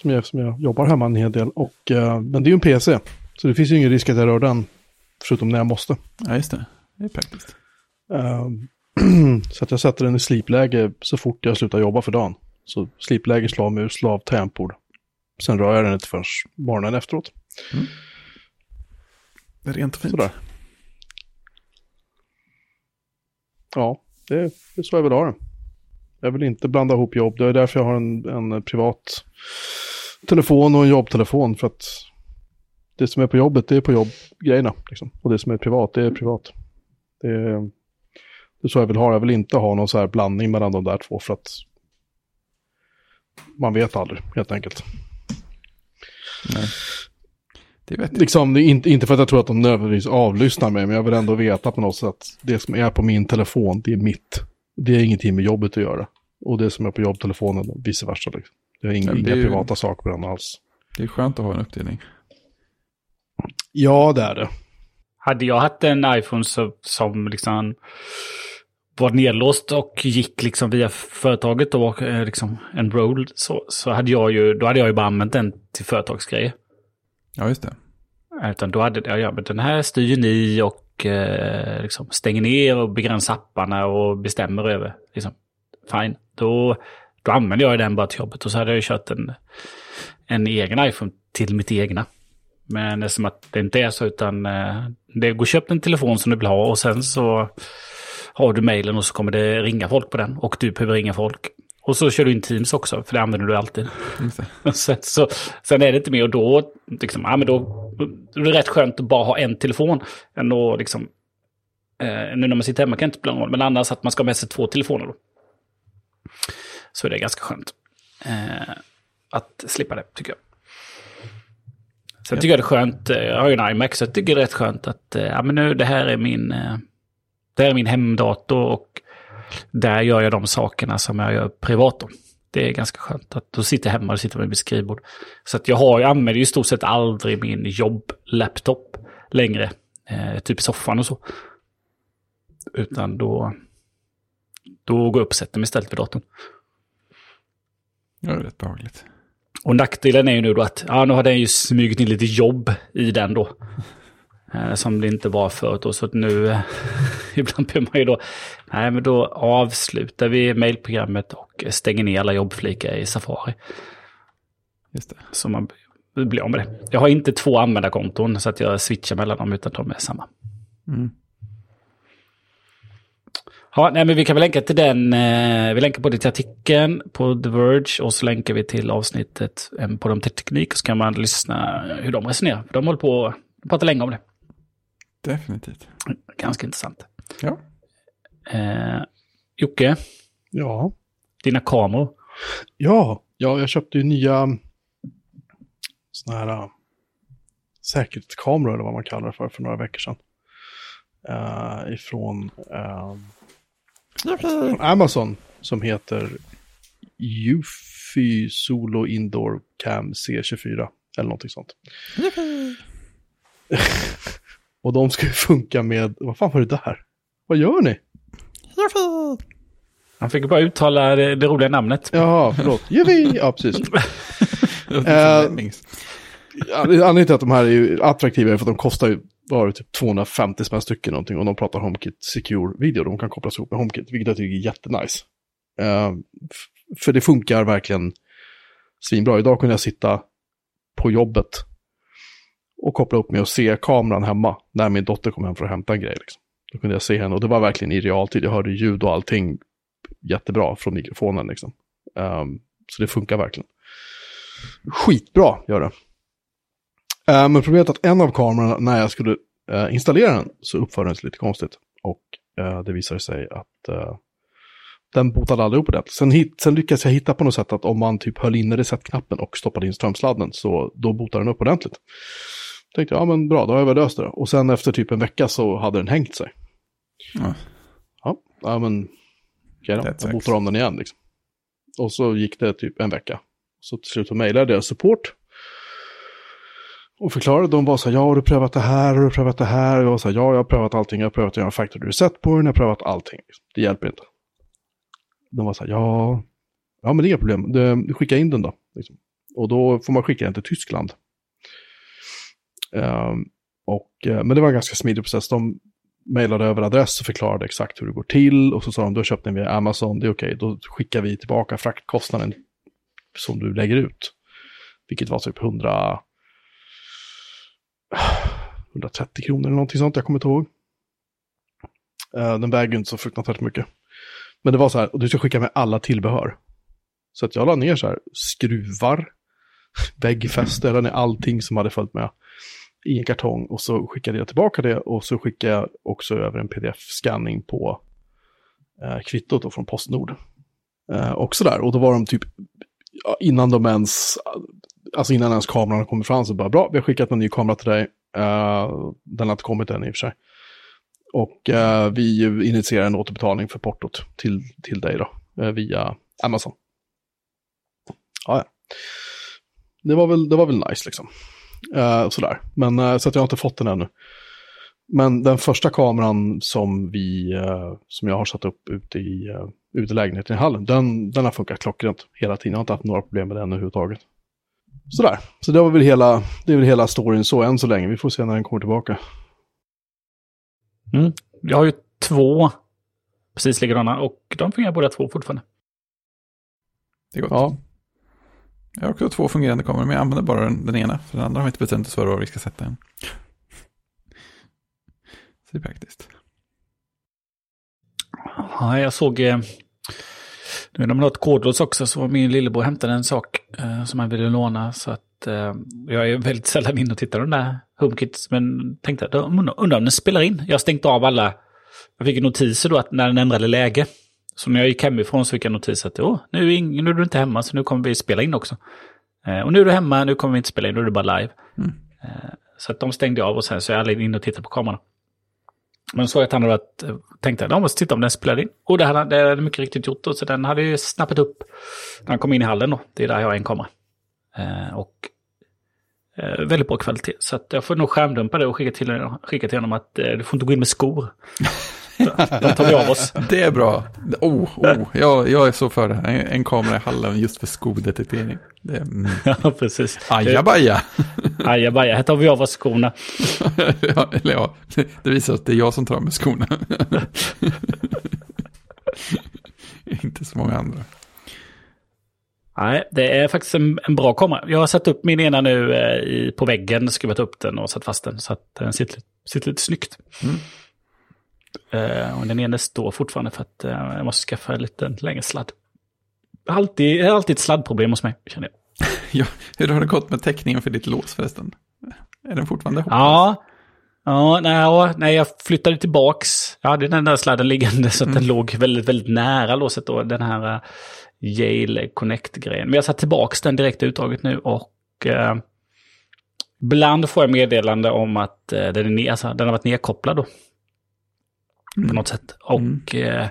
C: som, jag, som jag jobbar hemma en hel del. Och, eh, men det är ju en PC. Så det finns ju ingen risk att jag rör den. Förutom när jag måste.
A: Ja, just det. Det är praktiskt.
C: Ehm, så att jag sätter den i slipläge så fort jag slutar jobba för dagen. Så slipläge, slavmus, slav, tangentbord. Sen rör jag den inte förrän morgonen efteråt.
A: Det är rent och fint.
C: Sådär. Ja, det, det är så jag vill ha det. Jag vill inte blanda ihop jobb. Det är därför jag har en, en privat telefon och en jobbtelefon. För att det som är på jobbet, det är på jobbgrejerna. Liksom. Och det som är privat, det är privat. Det är, det är så jag vill ha. Jag vill inte ha någon så här blandning mellan de där två. För att man vet aldrig, helt enkelt.
A: Nej. Det är.
C: Liksom, det är inte, inte för att jag tror att de nödvändigtvis avlyssnar mig, men jag vill ändå veta på något sätt att det som är på min telefon, det är mitt. Det har ingenting med jobbet att göra. Och det som är på jobbtelefonen, vice versa. Liksom. Det har inga, inga
A: är ju-
C: privata saker på den alls.
A: Det är skönt att ha en uppdelning.
C: Ja, det är det.
B: Hade jag haft en iPhone så, som liksom var nedlåst och gick liksom via företaget och eh, liksom enrolled så, så hade jag ju, då hade jag ju bara använt den till företagsgrejer.
A: Ja, just det.
B: Utan då hade jag, ja men den här styr ni och eh, liksom stänger ner och begränsar apparna och bestämmer över. Liksom. Fine, då, då använder jag den bara till jobbet och så hade jag ju kört en, en egen iPhone till mitt egna. Men som att det inte är så utan eh, det går köpt en telefon som du vill ha och sen så har du mejlen och så kommer det ringa folk på den och du behöver ringa folk. Och så kör du in Teams också, för det använder du alltid.
A: Det.
B: Sen, så, sen är det inte mer och då, liksom, ja, men då, då är det rätt skönt att bara ha en telefon. Än att liksom, eh, nu när man sitter hemma kan det inte någon roll, men annars att man ska ha med sig två telefoner då. Så är det ganska skönt. Eh, att slippa det, tycker jag. Sen tycker jag det är skönt, eh, jag har ju en iMac, så jag tycker det är rätt skönt att eh, ja, men nu, det här är min, eh, det här är min hemdator och där gör jag de sakerna som jag gör privat. Då. Det är ganska skönt att då sitter jag hemma och sitter vid mitt skrivbord. Så att jag, har, jag använder ju i stort sett aldrig min jobblaptop längre. Eh, typ i soffan och så. Utan då, då går jag upp och sätter mig istället vid datorn.
A: Det är rätt behagligt.
B: Och nackdelen är ju nu då att ja, nu har den ju smugit in lite jobb i den då. Eh, som det inte var förut då. Så att nu, eh, ibland behöver man ju då, nej men då avslutar vi mailprogrammet och stänger ner alla jobbflikar i Safari.
A: Just det.
B: Så man blir av med det. Jag har inte två användarkonton så att jag switchar mellan dem utan de är samma.
A: Mm.
B: Ja, nej, men vi kan väl länka till den. Eh, vi länkar både till artikeln på The Verge och så länkar vi till avsnittet eh, på de teknik. Och så kan man lyssna hur de resonerar. För de håller på att prata länge om det.
A: Definitivt.
B: Ganska intressant.
A: Ja.
B: Eh, Jocke,
C: Ja.
B: dina kameror.
C: Ja, ja jag köpte ju nya sådana här äh, säkerhetskameror eller vad man kallar det för, för några veckor sedan. Uh, ifrån, uh, från Amazon som heter Eufy Solo Indoor Cam C24 eller någonting sånt. Och de ska ju funka med, vad fan var det där? Vad gör ni?
B: Han fick bara uttala det, det roliga namnet.
C: Jaha, förlåt. Juvi! Ja, precis.
A: Uh,
C: anledningen till att de här är attraktiva är för att de kostar ju bara typ 250 spänn stycken någonting och de pratar HomeKit Secure-video. De kan kopplas ihop med HomeKit, vilket jag tycker är jättenice. Uh, för det funkar verkligen svinbra. Idag kunde jag sitta på jobbet och koppla upp mig och se kameran hemma när min dotter kom hem för att hämta en grej. Liksom. Då kunde jag se henne och det var verkligen i realtid. Jag hörde ljud och allting jättebra från mikrofonen. Liksom. Um, så det funkar verkligen. Skitbra gör det. Uh, men problemet är att en av kamerorna, när jag skulle uh, installera den, så uppförde den sig lite konstigt. Och uh, det visade sig att den botade aldrig upp ordentligt. Sen, hit, sen lyckades jag hitta på något sätt att om man typ höll inne resetknappen och stoppade in strömsladden så då botade den upp ordentligt. Tänkte jag, ja men bra, då har jag väl löst det. Och sen efter typ en vecka så hade den hängt sig. Mm. Ja, ja men okej då, jag botade om den igen liksom. Och så gick det typ en vecka. Så till slut mejlade jag support. Och förklarade, de var så här, ja har du prövat det här, har du prövat det här? Jag var så här, ja jag har prövat allting, jag har prövat att göra factory reset på den, jag har prövat allting. Det hjälper inte. De var så här, ja, ja men det är inga problem, du, skicka in den då. Liksom. Och då får man skicka den till Tyskland. Um, och, eh, men det var en ganska smidig process. De mejlade över adress och förklarade exakt hur det går till. Och så sa de, du har köpt den via Amazon, det är okej, då skickar vi tillbaka fraktkostnaden som du lägger ut. Vilket var typ 100, 130 kronor eller någonting sånt, jag kommer inte ihåg. Eh, den väger inte så fruktansvärt mycket. Men det var så här, och du ska skicka med alla tillbehör. Så att jag la ner så här skruvar, väggfäste, jag la ner allting som hade följt med i en kartong och så skickade jag tillbaka det och så skickade jag också över en pdf-scanning på eh, kvittot då från Postnord. Eh, också där, och då var de typ, innan de ens, alltså innan ens kameran kommer fram så bara bra, vi har skickat en ny kamera till dig, Uh, den har inte kommit än i och för sig. Och uh, vi initierar en återbetalning för portot till, till dig då, uh, via Amazon. Ja, ja. Det var väl, det var väl nice liksom. Uh, sådär. Men, uh, så att jag har inte fått den ännu. Men den första kameran som, vi, uh, som jag har satt upp ute i, uh, ute i lägenheten i hallen, den, den har funkat klockrent hela tiden. Jag har inte haft några problem med den överhuvudtaget. Sådär, så det var väl hela, det är väl hela storyn så än så länge. Vi får se när den kommer tillbaka.
B: Mm. Jag har ju två precis likadana och de fungerar båda två fortfarande.
A: Det är gott. Ja. Jag har också två fungerande kameror, men jag använder bara den, den ena. För den andra har vi inte bestämt oss för var vi ska sätta än. Så det är praktiskt.
B: Ja, jag såg... Eh, nu när man har ett kodlås också så var min lillebror hämtade en sak eh, som han ville låna. Så att eh, jag är väldigt sällan inne och tittar på den där HomeKits. Men tänkte att undrar om den spelar in. Jag har stängt av alla... Jag fick notiser då att när den ändrade läge så när jag gick hemifrån så fick jag notis att Åh, nu, är ing, nu är du inte hemma så nu kommer vi spela in också. Och nu är du hemma, nu kommer vi inte spela in, nu är du bara live. Mm. Så att de stängde av och sen så är jag aldrig inne och tittar på kameran. Men så att han hade varit, eh, tänkte jag, måste titta om den spelade in. Och det hade, det hade mycket riktigt gjort då, så den hade ju snappat upp när han kom in i hallen då. Det är där jag har en kamera. Eh, och eh, väldigt bra kvalitet. Så att jag får nog skärmdumpa det och skicka till, skicka till honom att eh, du får inte gå in med skor. De tar vi av oss.
A: Det är bra. Oh, oh, jag, jag är så för det. En, en kamera i hallen just för skodetektering. Det är, mm.
B: Ja, precis.
A: Ajabaja.
B: Ajabaja, här tar vi av oss skorna.
A: ja, eller ja, det visar att det är jag som tar av mig skorna. Inte så många andra.
B: Nej, det är faktiskt en, en, bra kamera. Jag har satt upp min ena nu eh, på väggen, skruvat upp den och satt fast den så att den sitter, sitter lite snyggt. Mm. Uh, och den ena står fortfarande för att uh, jag måste skaffa en lite längre sladd. Alltid, alltid ett sladdproblem hos mig, känner jag.
A: ja, hur har det gått med täckningen för ditt lås förresten? Är den fortfarande hopplös?
B: Ja, ja nej, nej, jag flyttade tillbaks. Jag hade den där sladden liggande så att mm. den låg väldigt, väldigt nära låset då. Den här uh, Yale Connect-grejen. Men jag satt tillbaks den direkt utdraget nu och uh, ibland får jag meddelande om att uh, den, är alltså, den har varit nedkopplad då. Mm. På något sätt. Och mm. eh,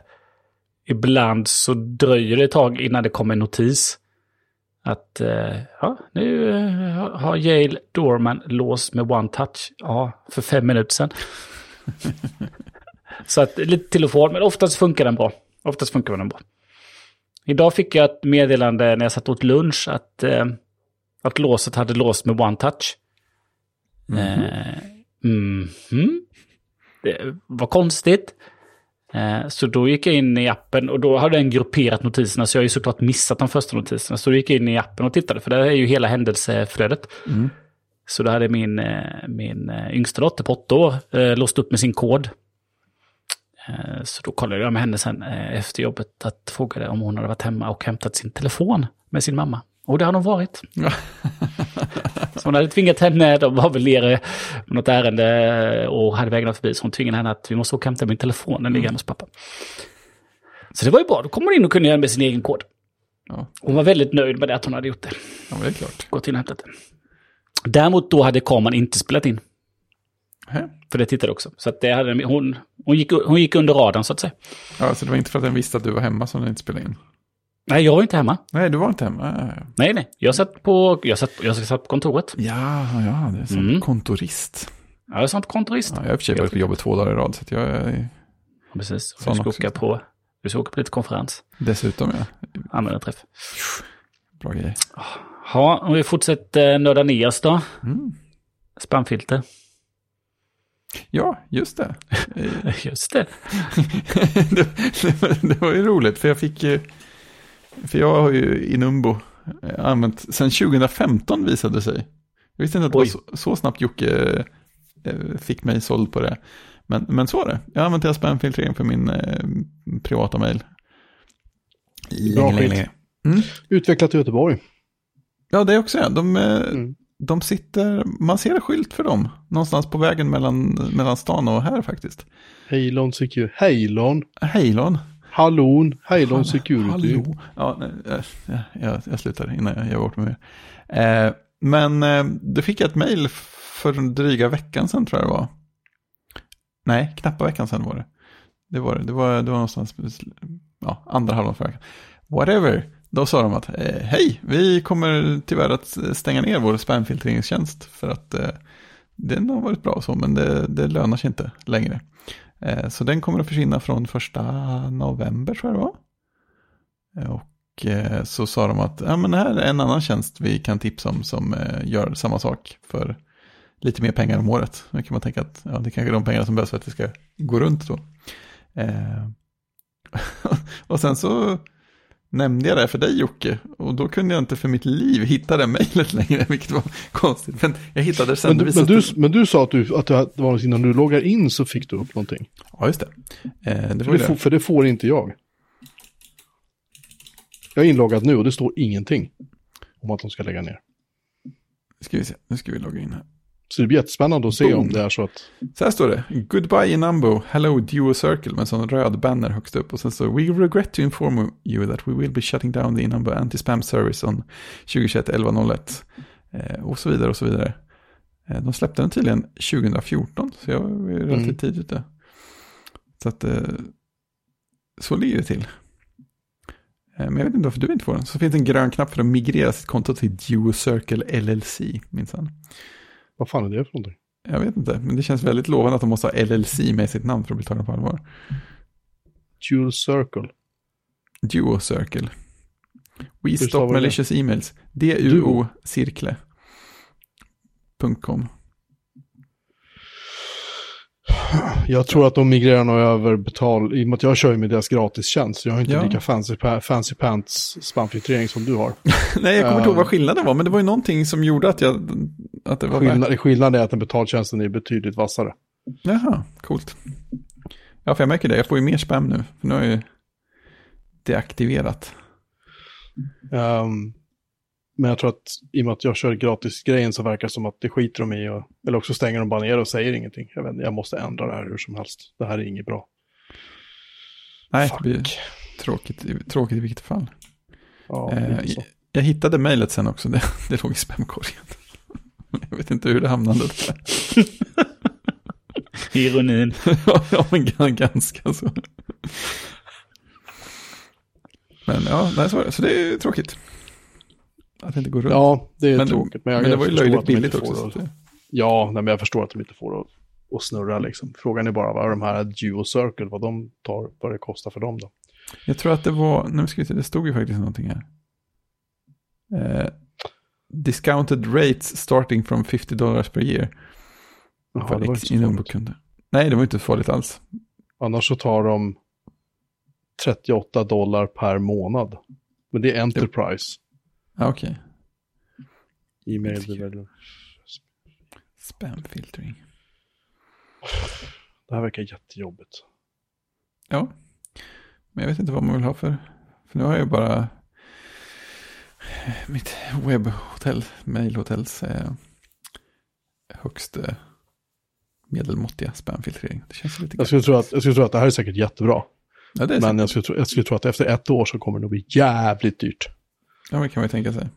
B: ibland så dröjer det ett tag innan det kommer en notis. Att eh, ja, nu eh, har Yale Dorman låst med One Touch. Ja, för fem minuter sedan. så att lite till och från, men oftast funkar den bra. Oftast funkar den bra. Idag fick jag ett meddelande när jag satt åt lunch att eh, att låset hade låst med one touch.
A: Mhm.
B: Eh, mhm. Det var konstigt. Eh, så då gick jag in i appen och då hade den grupperat notiserna så jag har ju såklart missat de första notiserna. Så då gick jag in i appen och tittade för där är ju hela händelseflödet.
A: Mm.
B: Så då hade min, eh, min eh, yngsta dotter på åtta år låst upp med sin kod. Så då kollade jag med henne sen efter jobbet att frågade om hon hade varit hemma och hämtat sin telefon med sin mamma. Och det har hon varit. Så hon hade tvingat henne, de var väl nere på något ärende och hade vägarna förbi. Så hon tvingade henne att vi måste åka och hämta min telefon, den ligger hemma hos pappa. Så det var ju bra, då kom hon in och kunde göra med sin egen kod.
A: Ja.
B: Hon var väldigt nöjd med det att hon hade gjort det.
A: ja, det är klart.
B: Gått in och hämtat det. Däremot då hade kameran inte spelat in.
A: Hä?
B: För det tittade också. Så det hade, hon, hon, gick, hon gick under radarn så att säga.
A: Ja, så det var inte för att den visste att du var hemma som den inte spelade in?
B: Nej, jag var inte hemma.
A: Nej, du var inte hemma? Ja, ja.
B: Nej, nej. Jag satt på, jag satt, jag satt på kontoret.
A: Ja, ja, det är som
B: Mm.
A: kontorist.
B: Jag är sånt kontorist.
A: Ja, jag har i och för sig varit på jobbet två dagar i rad, så att jag är
B: Precis. Du ska, åka på, du ska åka på lite konferens.
A: dessutom, ja.
B: Användarträff.
A: Bra grej.
B: Ja, om vi fortsätter nörda ner oss då.
A: Mm.
B: Spamfilter.
A: Ja, just det.
B: Just det.
A: det, det, var, det var ju roligt, för jag fick. För jag har ju i Numbo eh, använt, sen 2015 visade det sig. Jag visste inte att det var
B: Oj.
A: så, så snabbt Jocke eh, fick mig såld på det. Men, men så var det. Jag har använt deras spamfiltrering för min eh, privata mail.
C: Bra skit.
A: Mm.
C: Utvecklat i Göteborg.
A: Ja, det är också det. De, eh,
C: Mm.
A: de sitter, man ser en skylt för dem. Någonstans på vägen mellan, mellan stan och här faktiskt.
C: Heilon Security. Heilon.
A: Heilon.
C: Hallon. Heilon Security.
A: Hallå. Ja, nej, eh, ja, jag, jag slutar innan jag gör bort mig mer. Eh, men eh, då fick jag ett mejl för en dryga veckan sedan tror jag det var. Nej, knappa veckan sedan var det. Det var det. Det var, det var någonstans, ja, andra halvan förra veckan. Whatever. Då sa de att eh, hej, vi kommer tyvärr att stänga ner vår spamfiltreringstjänst för att eh, den har varit bra så, men det, det lönar sig inte längre. Eh, så den kommer att försvinna från första november tror jag det var. Eh, och eh, så sa de att ja, men här är en annan tjänst vi kan tipsa om som gör samma sak för lite mer pengar om året. Nu kan man tänka att ja, det kanske är de pengar som behövs för att det ska gå runt då. Och sen så nämnde jag det för dig Jocke och då kunde jag inte för mitt liv hitta det mejlet längre, vilket var konstigt. Men jag hittade det sen.
C: Men, du, men, du, men du sa att, du, att det var innan du loggar in så fick du upp någonting.
A: Ja, just det. Eh, det
C: För det, får, för det får inte jag. Jag är inloggad nu och det står ingenting om att de ska lägga ner.
A: Ska vi se, nu ska vi logga in här.
C: Så det blir jättespännande att se
A: Boom.
C: om det är så att...
A: Så här står det. Goodbye Numbo, hello Duo Circle med en sån röd banner högst upp. Och sen står We regret to inform you that we will be shutting down the Numbo anti-spam service on 2021 1101. Eh, och så vidare och så vidare. Eh, de släppte den tydligen 2014, så jag var ju relativt
C: Mm.
A: tidigt ute. Så att eh, så ligger det till. Eh, men jag vet inte varför du inte får den. Så finns det en grön knapp för att migrera sitt konto till Duo Circle LLC, minsann.
C: Vad fan är det för någonting?
A: Jag vet inte, men det känns väldigt lovande att de måste ha LLC med sitt namn för att bli tagna på allvar.
C: Dual Circle.
A: Duo Circle. We stop
C: du det?
A: malicious emails. D-U-O cirkle. .com.
C: Jag tror att de migrerar nog över betal, i och med att jag kör ju med deras gratistjänst. Jag har inte
A: Ja.
C: lika fancy, fancy pants spamfiltrering som du har.
A: Nej, jag kommer inte ihåg vad
C: Ja.
A: skillnaden var, men det var ju någonting som gjorde att jag... Att det var
C: Skillnad, skillnaden är att den betaltjänsten är betydligt vassare.
A: Jaha, coolt. Ja, för jag märker det. Jag får ju mer spam nu. För nu har jag ju deaktiverat.
C: Ehm, men jag tror att i och med att jag kör gratisgrejen så verkar det som att det skiter de i. Och, eller också stänger de bara ner och säger ingenting. Jag, vet, inte, jag måste ändra det här hur som helst. Det här är inget bra.
A: Nej,
C: Fuck.
A: det blir tråkigt, i- tråkigt i vilket fall.
C: Ja,
A: Eh. Jag hittade mejlet sen också, det, det låg i spamkorgen. Jag vet inte hur det hamnade där.
B: Ironin.
A: ja, men gan- ganska så. Men ja, nej, så var det. Så det är tråkigt. Att det inte går runt.
C: Ja, det är
A: men,
C: tråkigt. Men, jag,
A: men det var ju löjligt
C: att
A: billigt också.
C: det- Ja, nej, men jag förstår att de inte får det att- att snurra liksom. Frågan är bara vad de här Duo Circle, vad de tar, vad det kostar för dem då.
A: Jag tror att det var, nu ska vi se, det stod ju faktiskt någonting här. Eh, discounted rates starting from 50 dollars per year.
C: Jaha,
A: för
C: det var
A: X
C: inte så
A: inom
C: farligt.
A: bokkunder. Nej, det var inte farligt alls.
C: Annars så tar de 38 dollar per månad. Men det är Enterprise.
A: Okej.
C: E-mail development.
A: Spam filtering.
C: Det här verkar jättejobbigt.
A: Ja. Men jag vet inte vad man vill ha för. För nu har jag ju bara mitt webbhotell, mailhotells eh, högst eh, medelmåttiga spamfiltrering. Det känns lite
C: Jag skulle, tro att, jag skulle tro att det här är säkert jättebra.
A: Ja, det är
C: Men
A: men,
C: jag skulle, tro, jag skulle tro att efter ett år så kommer det nog bli jävligt dyrt.
A: Ja, det kan man ju tänka sig.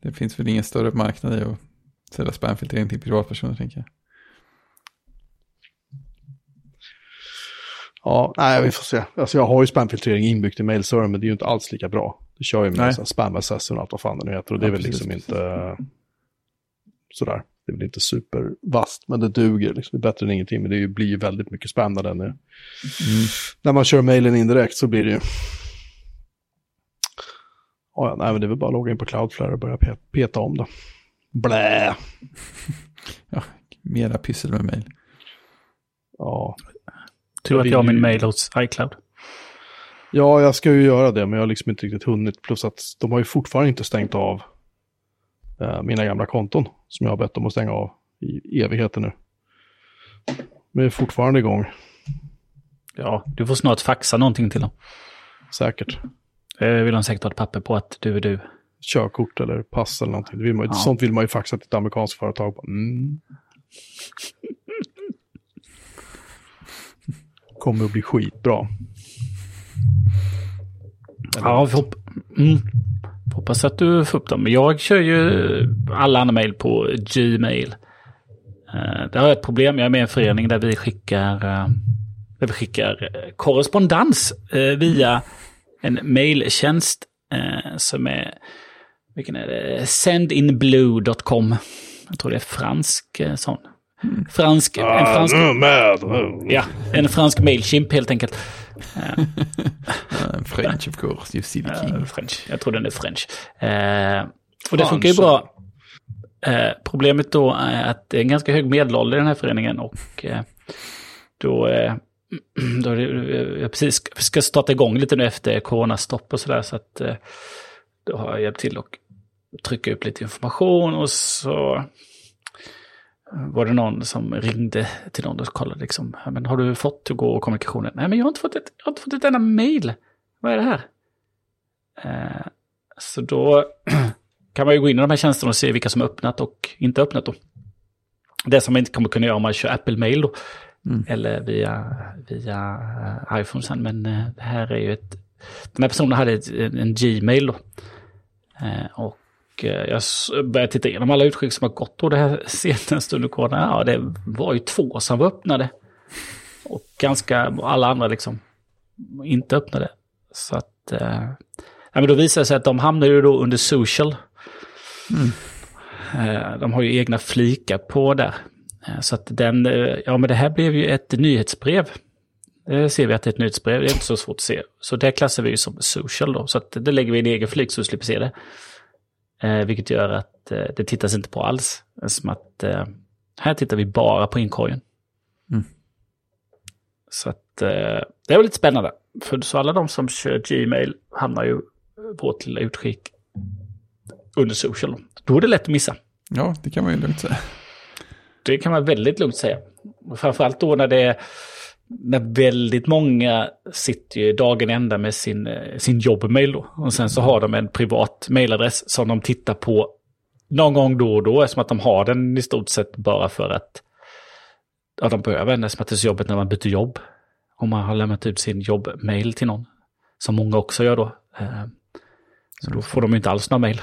A: Det finns väl ingen större marknad i att sälja spamfiltrering till privatpersoner, tänker jag.
C: Ja, nej, vi får se. Alltså jag har ju spamfiltrering inbyggt i mailservern, men det är ju inte alls lika bra. Det kör ju med spam assessor och allt vad fan det nu heter. Och det är
A: Ja,
C: väl
A: precis,
C: liksom
A: precis.
C: inte sådär. Det är väl inte supervast, men det duger. Liksom. Det är bättre än ingenting, men det blir ju väldigt mycket spam när den är.
A: Mm.
C: När man kör mailen indirekt så blir det ju... Ja, ja, nej, men det är väl bara att logga in på Cloudflare och börja pe- peta om det. Blä!
A: Mera pyssel med mail.
C: Ja.
B: Tur att jag har min mail hos iCloud.
C: ja, jag ska ju göra det, men jag har liksom inte riktigt hunnit. Plus att de har ju fortfarande inte stängt av eh, mina gamla konton som jag har bett dem att stänga av i evigheter nu. Men det är fortfarande igång,
B: Ja, du får snart faxa någonting till dem.
C: säkert.
B: Eh, vill de säkert ha ett papper på att du är du.
C: Körkort eller pass eller någonting. Det vill man,
B: Ja.
C: Sånt vill man ju faxa till ett amerikanskt företag. Mm. Kommer att bli skitbra.
B: Ja, vi hopp- mm. hoppas att du får upp dem. Jag kör ju alla andra mejl på Gmail. Uh, det har jag ett problem. Jag är med i en förening där vi skickar, eh, där vi skickar eh, korrespondens eh, via en mejltjänst eh, som är, vilken är det? Sendinblue.com. Jag tror det är fransk eh, sån. Fransk, en fransk,
C: Ah, med.
B: ja, en fransk mailchimp helt enkelt.
A: Uh, French of course, you silly king.
B: Eh, French. Jag tror den är French. Eh, och det funkar ju bra. Eh, problemet då är att det är en ganska hög medelålder i den här föreningen och eh, då, eh, då är det, jag precis ska- starta igång lite nu efter coronastopp och sådär så att eh, då har jag hjälpt till och trycka upp lite information och så var det någon som ringde till någon och kollade liksom, men har du fått gå och kommunikationen? Nej, men jag har inte fått ett, jag har inte fått ett enda mail. Vad är det här? Eh, så då kan man ju gå in i de här tjänsterna och se vilka som öppnat och inte öppnat då. Det som man inte kommer kunna göra om man kör Apple Mail då.
A: Mm.
B: Eller via, via eh, iPhone sen. Men eh, det här är ju ett... Den här personen hade ett, en, Gmail då. Eh, och jag började titta igenom alla utskick som har gått då det här senaste under corona. Ja, det var ju två som var öppnade. Och ganska alla andra liksom inte öppnade. Så att... Ja, men då visade det sig att de hamnade ju då under social. Eh, de har ju egna flikar på där. Eh, så att den, eh, ja men det här blev ju ett nyhetsbrev. Det ser vi att det är ett nyhetsbrev, det är inte så svårt att se. Så det klassar vi ju som social då. Så att det lägger vi i en egen flik så vi slipper se det. Eh, vilket gör att eh, det tittas inte på alls. Som att eh, här tittar vi bara på inkorgen.
A: Mm.
B: Så att eh, det var lite spännande. För så alla de som kör Gmail hamnar ju på vårt lilla utskick under social. Då. Då är det lätt att missa.
A: Ja, det kan man ju lugnt säga.
B: Det kan man väldigt lugnt säga. Och framförallt då när det är när väldigt många sitter ju dagen ända med sin, eh, sin jobbmail då. Och sen så har de en privat mailadress som de tittar på någon gång då och då. Eftersom att de har den i stort sett bara för att ja, de behöver den. Eftersom att det är så jobbigt när man byter jobb. Om man har lämnat ut sin jobbmail till någon. Som många också gör då. Eh, Så då får de ju inte alls några mail.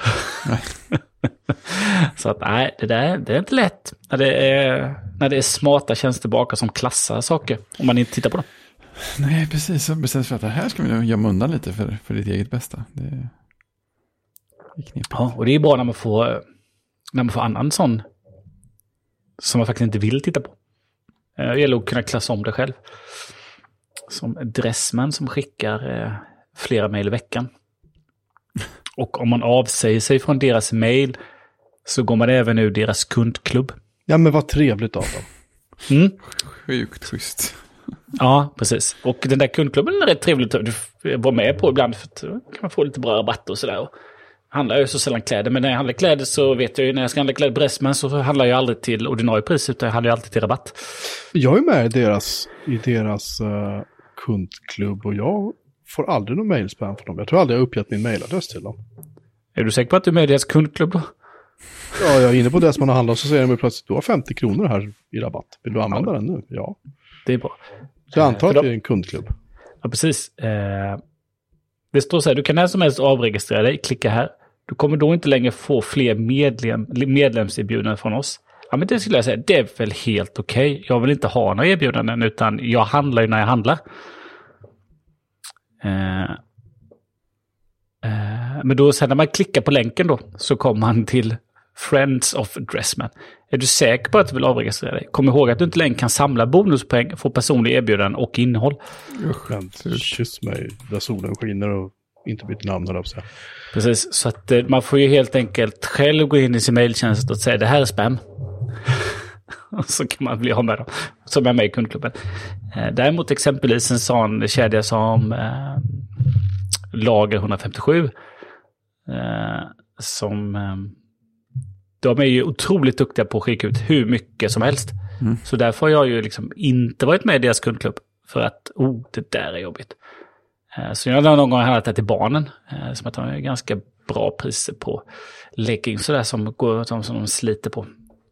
B: Så att nej, det där det är inte lätt. När det är, när det är smarta tjänster bakom som klassar saker. Om man inte tittar på dem.
A: Nej, precis. Så bestäms för att det här ska vi nog gömma undan lite för, för ditt eget bästa. Det är, det är knepigt.
B: Ja, och det är bra när man får, när man får annan sån som man faktiskt inte vill titta på. Eh, Det gäller att kunna klassa om det själv. Som Dressman som skickar eh, flera mejl i veckan. Och om man avsäger sig från deras mail så går man även ur deras kundklubb.
C: Ja, men vad trevligt av dem.
B: Mm.
A: Sjukt schysst.
B: Ja, precis. Och den där kundklubben är rätt trevligt att vara med på ibland. För att då kan man få lite bra rabatter och sådär. Handlar ju så sällan kläder, men när jag handlar kläder så vet jag ju när jag ska handla kläder på Dressman så handlar jag aldrig till ordinarie pris utan jag handlar ju alltid till rabatt.
C: Jag är med i deras, i deras uh, kundklubb och jag får aldrig någon mailspam från dem. Jag tror aldrig jag uppgett min mailadress till dem.
B: Är du säker på att du är med i deras kundklubb då?
C: Ja, jag är inne på det som man har handlat så säger de plötsligt du har 50 kronor här i rabatt. Vill du använda den nu? Ja.
B: Det är bra.
C: Så jag antar
B: För
C: att det är en kundklubb.
B: Ja, precis. Eh, det står så här, du kan när som helst avregistrera dig, klicka här. Du kommer då inte längre få fler medlem, medlemserbjudanden från oss. Ja, men det skulle jag säga, det är väl helt okej. Jag vill inte ha några erbjudanden, utan jag handlar ju när jag handlar. Eh, eh, men då sen när man klickar på länken då, så kommer man till Friends of Dressman. Är du säker på att du vill avregistrera dig? Kom ihåg att du inte längre kan samla bonuspoäng, få personliga erbjudanden och innehåll.
C: Men kyss mig där solen skiner och inte bytt namn höll jag.
B: Precis, så att eh, man får ju helt enkelt själv gå in i sin mejltjänst och säga det här är spam. så kan man bli av med dem, som är med i kundklubben. Eh, däremot exempelvis en sån kedja som eh, Lager 157. Eh, som eh, de är ju otroligt duktiga på att skicka ut hur mycket som helst. Så därför har jag ju liksom inte varit med i deras kundklubb. För att, oh, det där är jobbigt. Så jag har någon gång handlat det till barnen. Som att de har ganska bra priser på leggings sådär som, går, som, som de sliter på.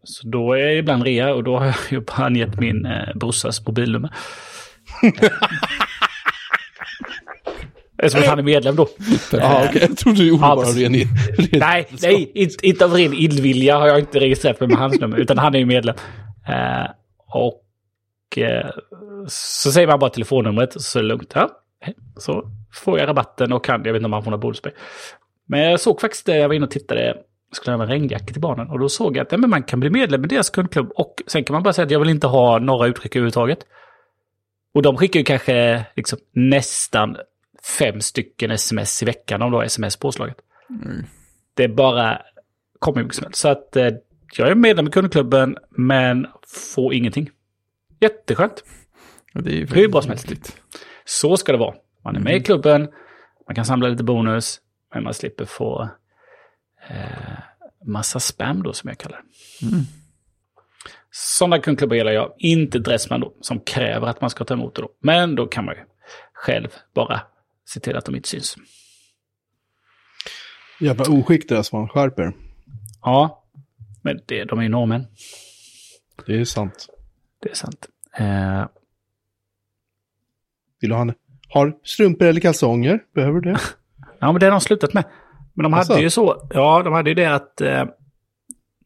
B: Så då är det ibland rea och då har jag ju bara angett min eh, brorsas mobilnummer. Eftersom han är medlem då.
C: Ja, okej. Jag trodde du gjorde
B: Ja,
C: bara ren, ren
B: Nej, nej inte, inte av ren illvilja har jag inte registrerat mig med hans nummer, utan han är ju medlem. Eh, och eh, så säger man bara telefonnumret så är det lugnt. Ja, så får jag rabatten och kan, jag vet inte om han får några bonuspoäng. Men jag såg faktiskt det, jag var inne och tittade, jag skulle ha en regnjacka till barnen och då såg jag att ja, men man kan bli medlem i deras kundklubb och sen kan man bara säga att jag vill inte ha några utskick överhuvudtaget. Och de skickar ju kanske liksom nästan fem stycken sms i veckan om du har sms påslaget. Det är bara kommer mycket som helst. Så att eh, jag är medlem i kundklubben men får ingenting. Jätteskönt.
A: Ja, Det är ju
B: Hur bra som helst. Så ska det vara. Man är med i klubben, man kan samla lite bonus, men man slipper få massa spam då som jag kallar det.
A: Mm.
B: Sådana kundklubbar gillar jag. Inte Dressman då, som kräver att man ska ta emot det då. Men då kan man ju själv bara se till att de inte syns.
C: Jävla oskick deras man skärper.
B: Ja, men det, de är ju norrmän.
C: Det är sant.
B: Det är sant. Eh,
C: Vill du ha en... Har strumpor eller kalsonger? Behöver du det?
B: Ja, men det har de slutat med. Men de hade
C: Asså?
B: ju så, ja, de hade ju det att, eh,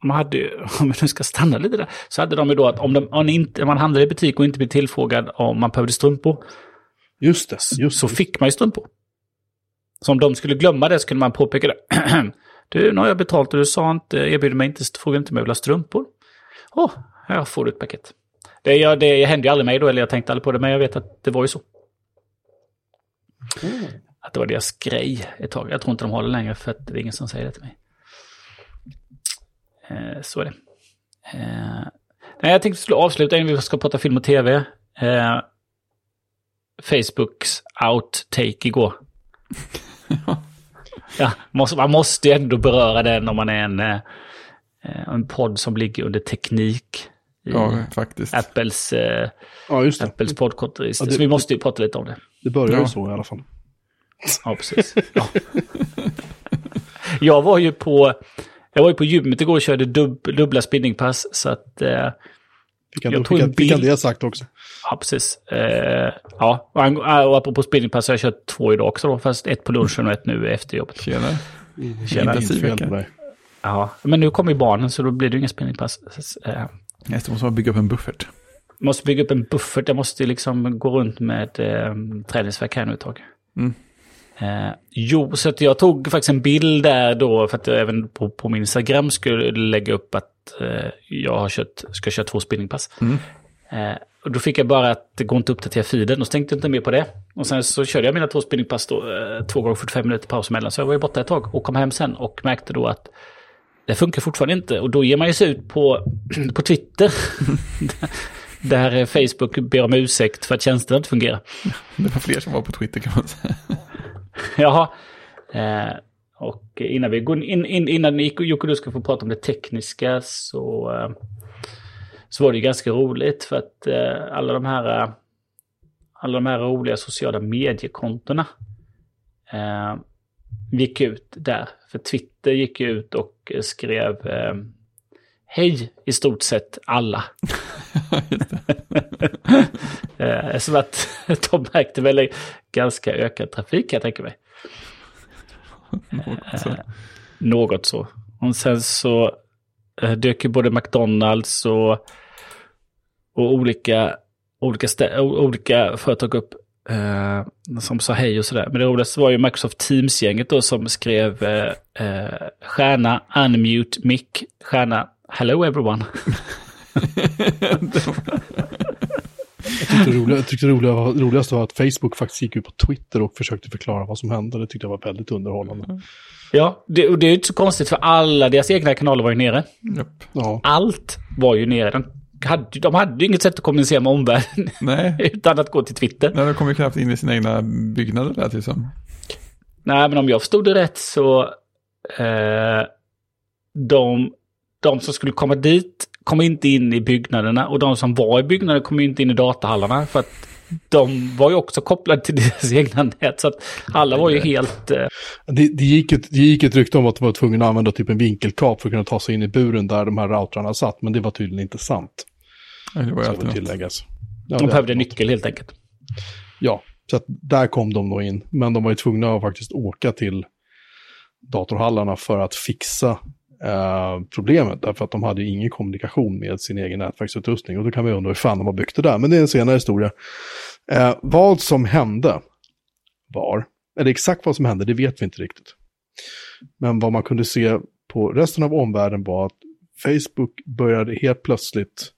B: de hade ju, om vi nu ska stanna lite där, så hade de ju då att om, de, om, inte, om man handlade i butik och inte blev tillfrågad om man behövde strumpor,
C: Just det. Just
B: så
C: det.
B: fick man ju strumpor. Så om de skulle glömma det så kunde man påpeka det. du, nu har jag betalt och du sa inte, erbjuder mig inte, fråga inte om jag vill ha strumpor. Åh, här får du ett paket. Det, jag, det hände ju aldrig mig då, eller jag tänkte aldrig på det, men jag vet att det var ju så. Att det var deras grej ett tag. Jag tror inte de har det längre för att det är ingen som säger det till mig. Eh, så är det. Eh, nej, jag tänkte vi skulle avsluta innan vi ska prata film och tv. Eh, Facebooks outtake igår. ja, måste, man måste ju ändå beröra den om man är en, eh, en podd som ligger under teknik. I
A: Ja, faktiskt.
B: Apples, eh,
C: Ja, just det.
B: Apples poddkortregister.
C: Ja, det-
B: Så vi måste ju prata lite om det.
C: Det börjar
A: Ja.
C: ju så i alla fall.
B: Ja, precis. Ja. jag var ju på, jag var ju på gymmet igår och körde dubb, dubbla spinningpass. Så att, eh,
C: Fick han,
B: Jag
C: fick,
B: tog en
C: han, fick han
B: bild.
C: det sagt också?
B: ja precis. Eh, ja, och och apropå spinningpass så har jag kört två idag också då. Fast ett på lunchen och ett nu efter jobbet.
A: Tjena.
B: Tjena.
A: Intensiv vecka.
B: Ja, men nu kommer ju barnen så då blir det ju inga spinningpass. Eh,
A: Nästa måste man bygga upp en buffert.
B: måste bygga upp en buffert. Jag måste ju liksom gå runt med eh, träningsvärk här nu ett tag.
A: Mm.
B: Eh, jo, så jag tog faktiskt en bild där då för att jag även på, på min Instagram skulle lägga upp att eh, jag har kört, ska köra två spinningpass.
A: Mm.
B: Eh, och då fick jag bara att det går inte att uppdatera feeden och så tänkte jag inte mer på det. Och sen så körde jag mina två spinningpass då, eh, två gånger 45 minuter paus emellan. Så jag var ju borta ett tag och kom hem sen och märkte då att det funkar fortfarande inte. Och då ger man ju sig ut på, på Twitter. där Facebook ber om ursäkt för att tjänsterna inte fungerar.
A: Det var fler som var på Twitter kan man säga.
B: Jaha. Eh, och innan vi går in, in innan Jocke du ska få prata om det tekniska så, eh, så var det ju ganska roligt för att eh, alla de här eh, alla de här roliga sociala mediekontona eh, gick ut där. För Twitter gick ut och skrev eh, hej i stort sett alla. eh, som att de märkte väl ganska ökad trafik kan jag tänka mig.
A: Något så.
B: Eh, något så. Och sen så eh, dök ju både McDonalds och, och olika, olika, stä- olika företag upp eh, som sa hej och sådär. Men det roligaste var ju Microsoft Teams-gänget då som skrev eh, eh, stjärna unmute mic, stjärna hello everyone.
C: Jag tyckte det, roliga, jag tyckte det roliga, roligaste var att Facebook faktiskt gick ut på Twitter och försökte förklara vad som hände. Det tyckte jag var väldigt underhållande.
B: ja, det, och det är ju inte så konstigt för alla deras egna kanaler var ju nere.
A: Japp.
C: Ja,
B: Allt var ju nere. De hade, de hade ju inget sätt att kommunicera med omvärlden
A: Nej,
B: utan att gå till Twitter.
A: Nej, de kom ju knappt in i sina egna byggnader lät det som.
B: Nej, men om jag förstod det rätt så... Eh, de, de som skulle komma dit kom inte in i byggnaderna och de som var i byggnaden kom inte in i datahallarna för att de var ju också kopplade till deras egna nät. Så att alla var ju helt... Eh,
C: det, det, gick ett, det gick ett rykte om att de var tvungna att använda typ en vinkelkap för att kunna ta sig in i buren där de här routrarna satt, men det var tydligen inte sant.
A: Nej, det var alltid
C: tilläggas. Ja,
B: de behövde nyckel helt enkelt.
C: Ja, så att där kom de nog in. Men de var ju tvungna att faktiskt åka till datorhallarna för att fixa Eh, problemet. Därför att de hade ju ingen kommunikation med sin egen nätverksutrustning. Och då kan vi undra hur fan de har byggt det där. Men det är en senare historia. Eh, vad som hände var, eller exakt vad som hände, det vet vi inte riktigt. Men vad man kunde se på resten av omvärlden var att Facebook började helt plötsligt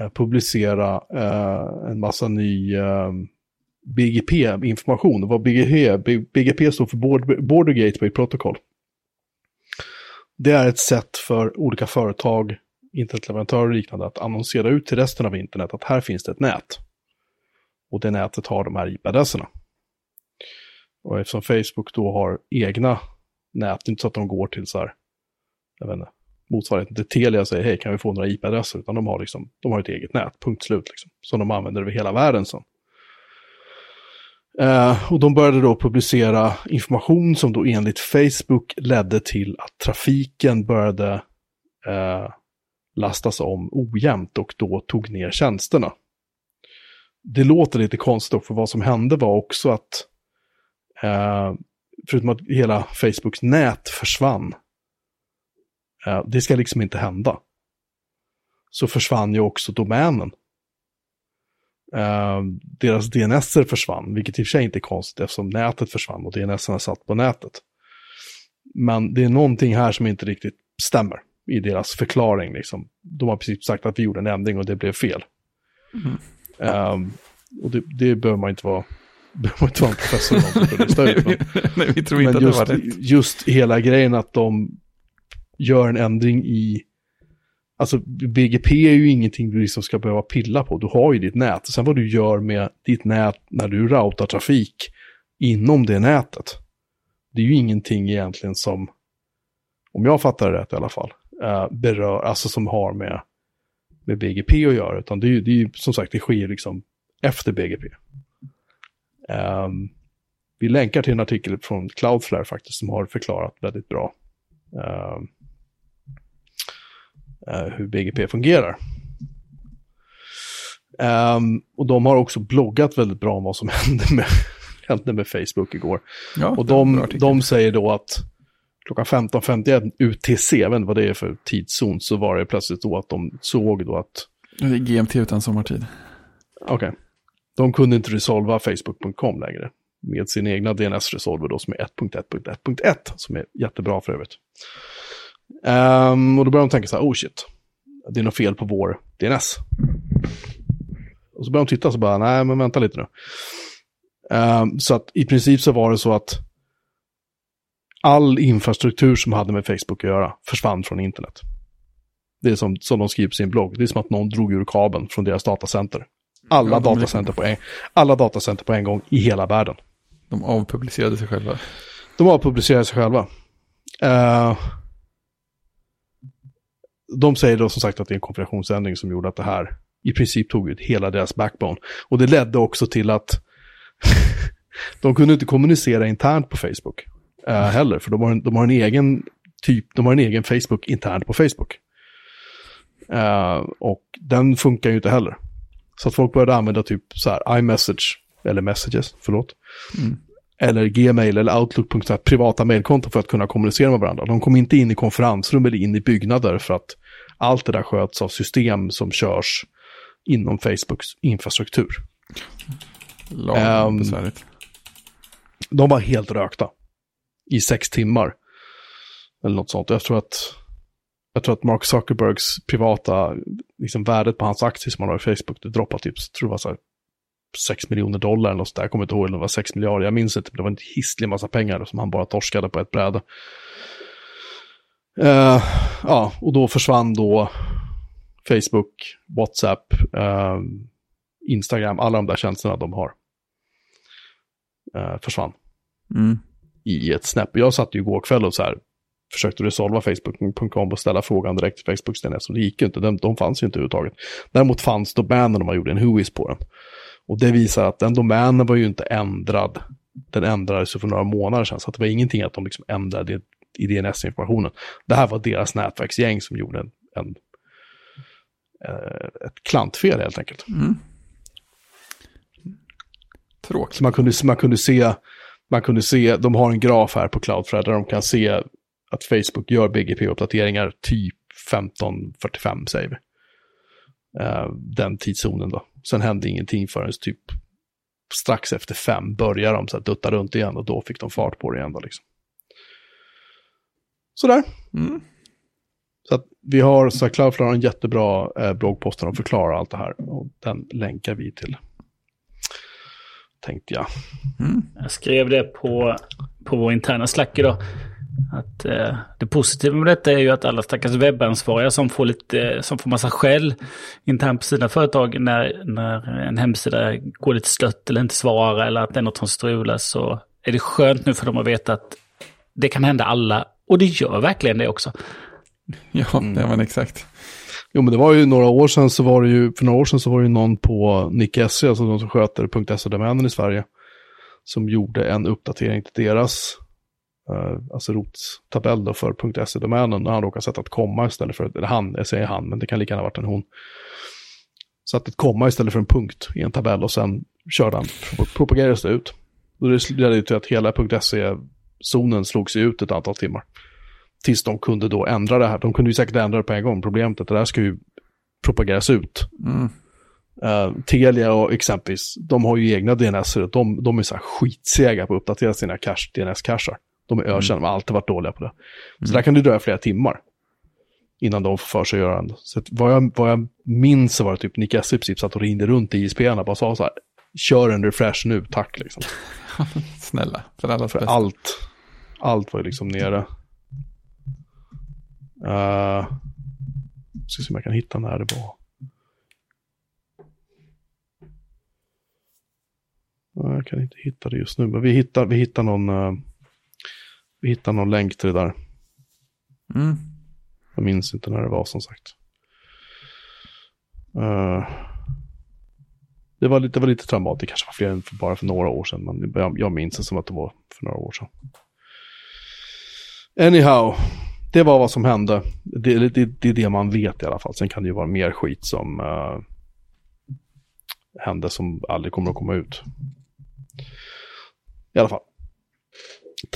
C: eh, publicera eh, en massa ny eh, BGP-information. Vad BGP, BGP står för Border Gateway Protocol. Det är ett sätt för olika företag, internetleverantörer och liknande att annonsera ut till resten av internet att här finns det ett nät. Och det nätet har de här IP-adresserna. Och eftersom Facebook då har egna nät, det är inte så att de går till så här, jag vet inte, motsvarigheten till Telia och säger hej kan vi få några IP-adresser, utan de har, liksom, de har ett eget nät, punkt slut, liksom, som de använder över hela världen sen. Eh, och de började då publicera information som då enligt Facebook ledde till att trafiken började eh, lastas om ojämnt och då tog ner tjänsterna. Det låter lite konstigt dock, för vad som hände var också att eh, förutom att hela Facebooks nät försvann, eh, det ska liksom inte hända, så försvann ju också domänen. Eh, deras DNS försvann, vilket i och för sig inte är konstigt eftersom nätet försvann och DNS satt på nätet. Men det är någonting här som inte riktigt stämmer i deras förklaring. Liksom. De har precis sagt att vi gjorde en ändring och det blev fel.
A: Mm.
C: Eh, och det, det behöver man inte vara, behöver man inte vara en professor för att lista ut. Men,
A: Nej, vi tror inte att det var rätt.
C: just hela grejen att de gör en ändring i... Alltså BGP är ju ingenting du liksom ska behöva pilla på. Du har ju ditt nät. Sen vad du gör med ditt nät när du routar trafik inom det nätet. Det är ju ingenting egentligen som, om jag fattar det rätt i alla fall, eh, berör, alltså som har med, med BGP att göra. Utan det är ju, det är ju som sagt, det sker liksom efter BGP. Um, ehm, vi länkar till en artikel från Cloudflare faktiskt som har förklarat väldigt bra um, hur BGP fungerar. Ehm, och de har också bloggat väldigt bra om vad som hände med, hände med Facebook igår.
A: Ja,
C: Och de, de säger då att klockan 15.51 UTC, jag vet inte vad det är för tidszon, så var det plötsligt då att de såg då att
A: Det är GMT utan sommartid.
C: Okej. De kunde inte resolva Facebook.com längre. Med sin egna DNS-resolver då som är 1.1.1.1 som är jättebra för övrigt. Ehm, och då började de tänka så här, oh shit, det är något fel på vår DNS. Och så började de titta så bara, nej men vänta lite nu. Ehm, så att i princip så var det så att all infrastruktur som hade med Facebook att göra försvann från internet. Det är som, som de skriver på sin blogg, det är som att någon drog ur kabeln från deras datacenter. Alla,
A: Ja,
C: datacenter, på en, alla datacenter på en gång i hela världen.
A: De avpublicerade sig själva.
C: De har publicerat sig själva. Eh, de säger då som sagt att det är en konfigurationsändring som gjorde att det här i princip tog ut hela deras backbone. Och det ledde också till att de kunde inte kommunicera internt på Facebook eh, heller, för de har, en, de har en egen typ, de har en egen Facebook internt på Facebook. Eh, och den funkar ju inte heller. Så att folk började använda typ så här iMessage, eller messages, förlåt. Eller Gmail eller Outlook, så här privata mailkonton för att kunna kommunicera med varandra. De kom inte in i konferensrum eller in i byggnader för att allt det där sköts av system som körs inom Facebooks infrastruktur. Ehm,
A: besvärligt.
C: De var helt rökta i sex timmar. Eller något sånt. Jag tror att, jag tror att Mark Zuckerbergs privata, liksom värdet på hans aktier som han har i Facebook, det droppade typ, jag tror det var så här 6 miljoner dollar eller något sånt där. Jag kommer inte ihåg, det var 6 miljarder, jag minns inte, det var en hisslig massa pengar som han bara torskade på ett bräde. Eh, ja, och då försvann då Facebook, WhatsApp, eh, Instagram, alla de där tjänsterna de har. Eh, försvann
A: Mm.
C: i ett snäpp. Jag satt ju igår kväll och så här försökte resolva Facebook.com och ställa frågan direkt till Facebooks DNS och det gick ju inte. De, de fanns ju inte överhuvudtaget. Däremot fanns domänen och man gjorde en whois på den. Och det visar att den domänen var ju inte ändrad. Den ändrades för några månader sedan så det var ingenting att de liksom ändrade i DNS-informationen. Det här var deras nätverksgäng som gjorde en, en eh, ett klantfel helt enkelt.
A: Mm. Tråkigt.
C: Så man kunde, man kunde se, man kunde se, de har en graf här på Cloudflare där de kan se att Facebook gör BGP-uppdateringar typ 15.45 säger vi. Eh, den tidszonen då. Sen hände ingenting förrän typ strax efter fem började de så här dutta runt igen och då fick de fart på det igen då liksom. Sådär.
A: Mm.
C: Så att vi har, så Cloudflare har en jättebra eh, bloggpost där de förklarar allt det här och den länkar vi till. Tänkte jag.
A: Mm.
B: Jag skrev det på, på vår interna Slack idag. Att, eh, det positiva med detta är ju att alla stackars webbansvariga som får lite, som får massa skäll internt på sina företag när, när en hemsida går lite stött eller inte svarar eller att det är något som strular så är det skönt nu för dem att veta att det kan hända alla och det gör verkligen det också.
A: Ja,
C: Mm.
A: det var exakt.
C: Jo, men det var ju några år sedan så var det ju, för några år sedan så var det ju någon på Nick.se, alltså de som sköter .se-domänen i Sverige, som gjorde en uppdatering till deras, eh, alltså rottabell då för .se-domänen, när han råkade sätta ett komma istället för, eller han, jag säger han, men det kan lika gärna ha varit en hon. Satt ett komma istället för en punkt i en tabell och sen körde han, propagerades det ut. Och det ledde ju till att hela .se-zonen slog sig ut ett antal timmar tills de kunde då ändra det här. De kunde ju säkert ändra det på en gång. Problemet är att det där ska ju propageras ut.
A: Mm.
C: Uh, Telia och exempelvis, de har ju egna DNS. De, de är så här skitsega på att uppdatera sina cache, DNS-cachar. De är ökända, de har alltid varit dåliga på det. Så där kan det dröja flera timmar innan de får för sig att göra en. Så att vad, jag, vad jag minns så var det typ Nick princip satt och ringde runt i ISP-arna och bara sa så här, kör en refresh nu, tack liksom.
A: Snälla, för allas
C: För
A: bästa.
C: allt, allt var ju liksom nere. Uh, ska se om jag kan hitta när det var. Jag kan inte hitta det just nu, men vi hittar, vi hittar, någon, eh, vi hittar någon länk till det där.
A: Mm.
C: Jag minns inte när det var som sagt. Eh, det, var lite, det var lite traumatiskt, det kanske var fler än för, bara för några år sedan, men jag, jag minns det som att det var för några år sedan. Anyhow, det var vad som hände. Det, det, det är det man vet i alla fall. Sen kan det ju vara mer skit som eh, uh, hände som aldrig kommer att komma ut. I alla fall.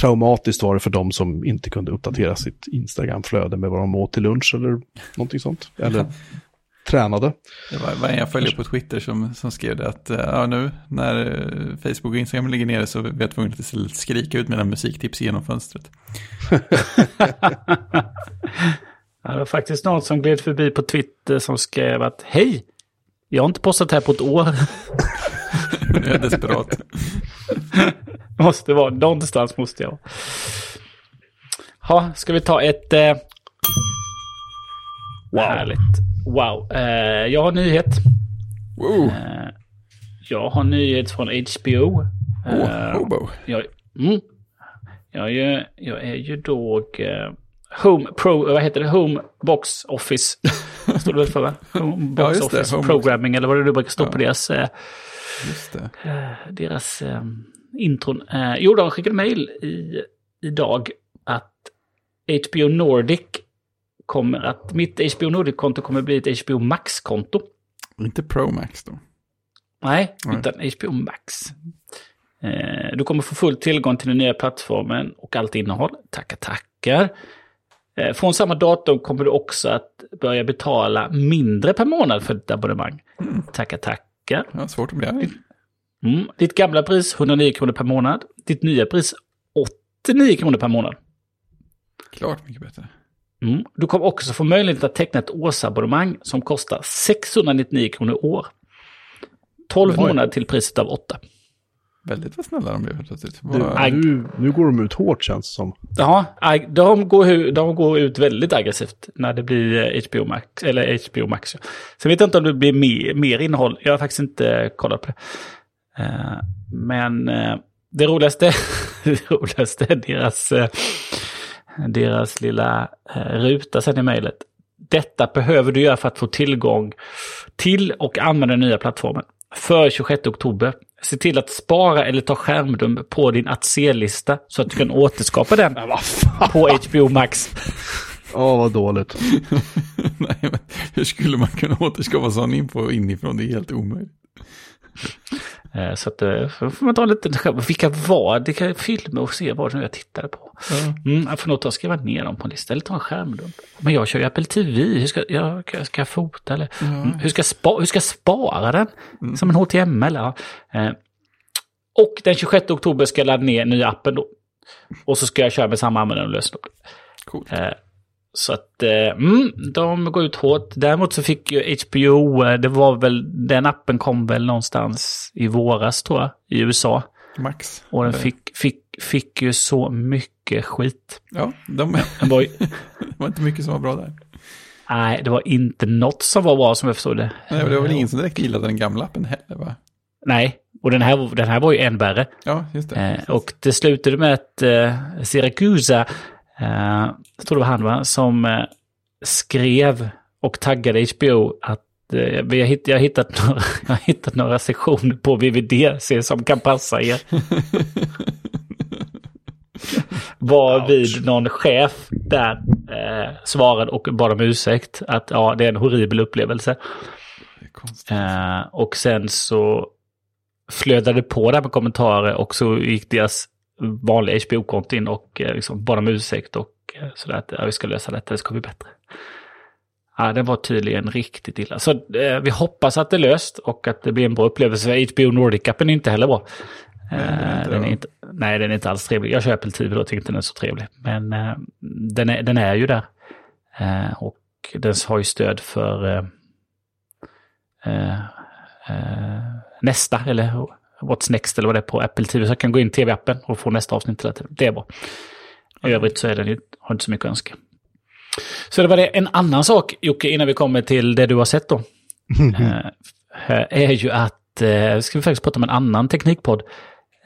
C: Traumatiskt var det för de som inte kunde uppdatera sitt Instagram-flöde med vad de åt till lunch eller någonting sånt. Eller tränade.
A: Det var, var en jag följer på Twitter som, som skrev det att eh, ja, nu när eh, Facebook och Instagram ligger nere så vet vi att istället skrika ut mina musiktips genom fönstret.
B: Ja, det var faktiskt någon som gled förbi på Twitter som skrev att hej, Jag har inte postat här på ett år.
A: Nu är jag desperat.
B: måste vara, någonstans måste jag. Ha, ska vi ta ett... Eh...
C: Wow.
B: Härligt. Wow. Eh, jag har nyhet.
A: Wow,
B: Eh, jag har nyhet från HBO.
A: oh,
B: Eh,
A: hobo.
B: jag, mm, jag, är ju, jag är ju då eh, Home Pro, vad heter det? Home Box Office. Står det väl för va? Home Box
A: det,
B: Office
A: Home Box.
B: Programming eller vad det nu brukar stå
A: Ja.
B: på deras, eh,
A: Just det.
B: eh, deras eh, intron. Eh, jo, de skickade i, idag att HBO Nordic kommer att, mitt HBO Nordic-konto kommer bli ett HBO Max-konto.
A: Inte Pro Max då.
B: Nej,
A: Nej.
B: utan HBO Max. Eh, du kommer få full tillgång till den nya plattformen och allt innehåll. Tackar, tackar. Eh, från samma datum kommer du också att börja betala mindre per månad för ditt abonnemang. Tackar, tackar.
A: Ja, svårt att bli arg.
B: Mm. Ditt gamla pris 109 kronor per månad. Ditt nya pris 89 kronor per månad.
A: Klart mycket bättre.
B: Mm. Du kommer också få möjlighet att teckna ett årsabonnemang som kostar 699 kronor i år. 12
C: Oj.
B: månader till priset av 8.
A: Väldigt vad snälla de blev helt plötsligt.
C: Nu, nu går de ut hårt känns det som.
B: Ja, de går, de går ut väldigt aggressivt när det blir eh, HBO Max. Eller HBO Max. Ja. Sen vet jag inte om det blir mer, mer innehåll. Jag har faktiskt inte kollat på det. Eh, men eh, det roligaste, det roligaste är deras, eh, deras lilla eh, ruta sen i mejlet. Detta behöver du göra för att få tillgång till och använda den nya plattformen. För 26 oktober. Se till att spara eller ta skärmdump på din att se-lista så att du kan återskapa den på HBO Max.
C: Åh, vad dåligt.
A: Nej, men hur skulle man kunna återskapa sån info inifrån? Det är helt omöjligt.
B: Eh, Så att eh, får man ta skärm. Vilka var det? Kan filma och se vad nu jag tittade på? Mm, jag får nog ta och skriva ner dem på en lista eller ta en skärmdump. Men jag kör ju Apple TV. Hur ska jag, ska jag fota eller? Mm, hur, ska spa, hur ska jag spara den? Som en HTML? Ja. Eh, Och den 26 oktober ska jag ladda ner nya appen då. Och så ska jag köra med samma användare och lösenord.
A: Coolt.
B: Eh, Så att, eh, mm, de går ut hårt. Däremot så fick ju HBO, eh, det var väl, den appen kom väl någonstans i våras tror jag, i USA.
A: Max.
B: Och den
A: Eh,
B: fick, fick, fick ju så mycket skit.
A: Ja, de
B: Den var, ju-
A: det var inte mycket som var bra där.
B: nej, det var inte något som var bra som jag förstod det.
A: Nej, det var väl ingen som direkt gillade den gamla appen heller, va?
B: Nej, och den här, den här var ju än värre.
A: Ja, just det.
B: Eh, och det slutade med att eh, Siracusa, eh, jag tror det var han va, som eh, skrev och taggade HBO att eh, vi har hitt, jag, har hittat några, jag har hittat några sektioner på VVDC som kan passa er. Varvid någon chef där eh, svarade och bad om ursäkt att ja, det är en horribel upplevelse. Eh, och sen så flödade på där med kommentarer och så gick deras vanliga HBO-konto in och eh, liksom bad om ursäkt och eh, sådär att ja, vi ska lösa detta, det ska bli bättre. Ja, det var tydligen riktigt illa. Så eh, vi hoppas att det är löst och att det blir en bra upplevelse. HBO Nordic-appen är inte heller bra.
A: Nej, är
B: Eh,
A: inte
B: den är
A: va?
B: inte, nej, den är inte alls trevlig. Jag kör Apple TV då, tycker inte den är så trevlig. Men eh, den, är, den är ju där. Eh, och den har ju stöd för eh, eh, eh, nästa, eller What's Next, eller vad det är på Apple TV. Så jag kan gå in i TV-appen och få nästa avsnitt hela tiden. Det är bra. I övrigt så är den ju, har inte så mycket att önska. Så det var det. En annan sak, Jocke, innan vi kommer till det du har sett då. eh, är ju att, eh, ska vi faktiskt prata om en annan teknikpodd.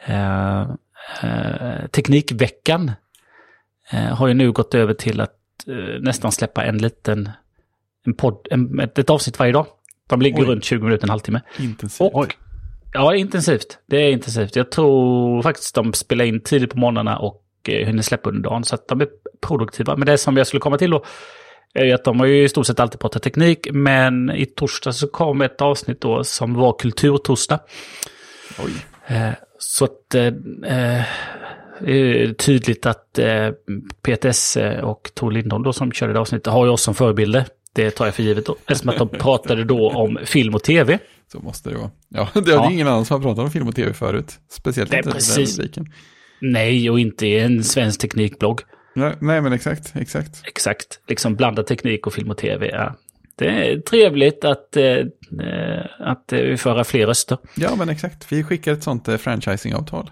B: Eh, eh, Teknikveckan eh, har ju nu gått över till att nästan släppa en liten en podd, en, ett, ett avsnitt varje dag. De ligger
A: Oj.
B: runt 20 minuter, en halvtimme.
A: Intensivt.
B: Och, ja, intensivt. Det är intensivt. Jag tror faktiskt de spelar in tidigt på morgnarna och eh, hinner släppa under dagen. Så att de är produktiva. Men det som jag skulle komma till då är att de har ju i stort sett alltid pratat teknik. Men i torsdag så kom ett avsnitt då som var kulturtorsdag.
A: Oj.
B: Eh, Så att eh, eh, det är tydligt att eh, PTS och Tor Lindholm då som körde det avsnittet har ju oss som förebilder. Det tar jag för givet då. Eftersom att de pratade då om film och tv.
A: Så måste det vara. Ja, det är
B: Ja.
A: ingen annan som har pratat om film och tv förut. Speciellt inte i den
B: precis.
A: rubriken.
B: Nej, och inte i en svensk teknikblogg.
A: Nej, nej, men exakt, exakt.
B: Exakt. Liksom blanda teknik och film och tv. Ja. det är trevligt att, eh, att vi föra fler röster.
A: Ja, men exakt. Vi skickar ett sånt eh, franchisingavtal.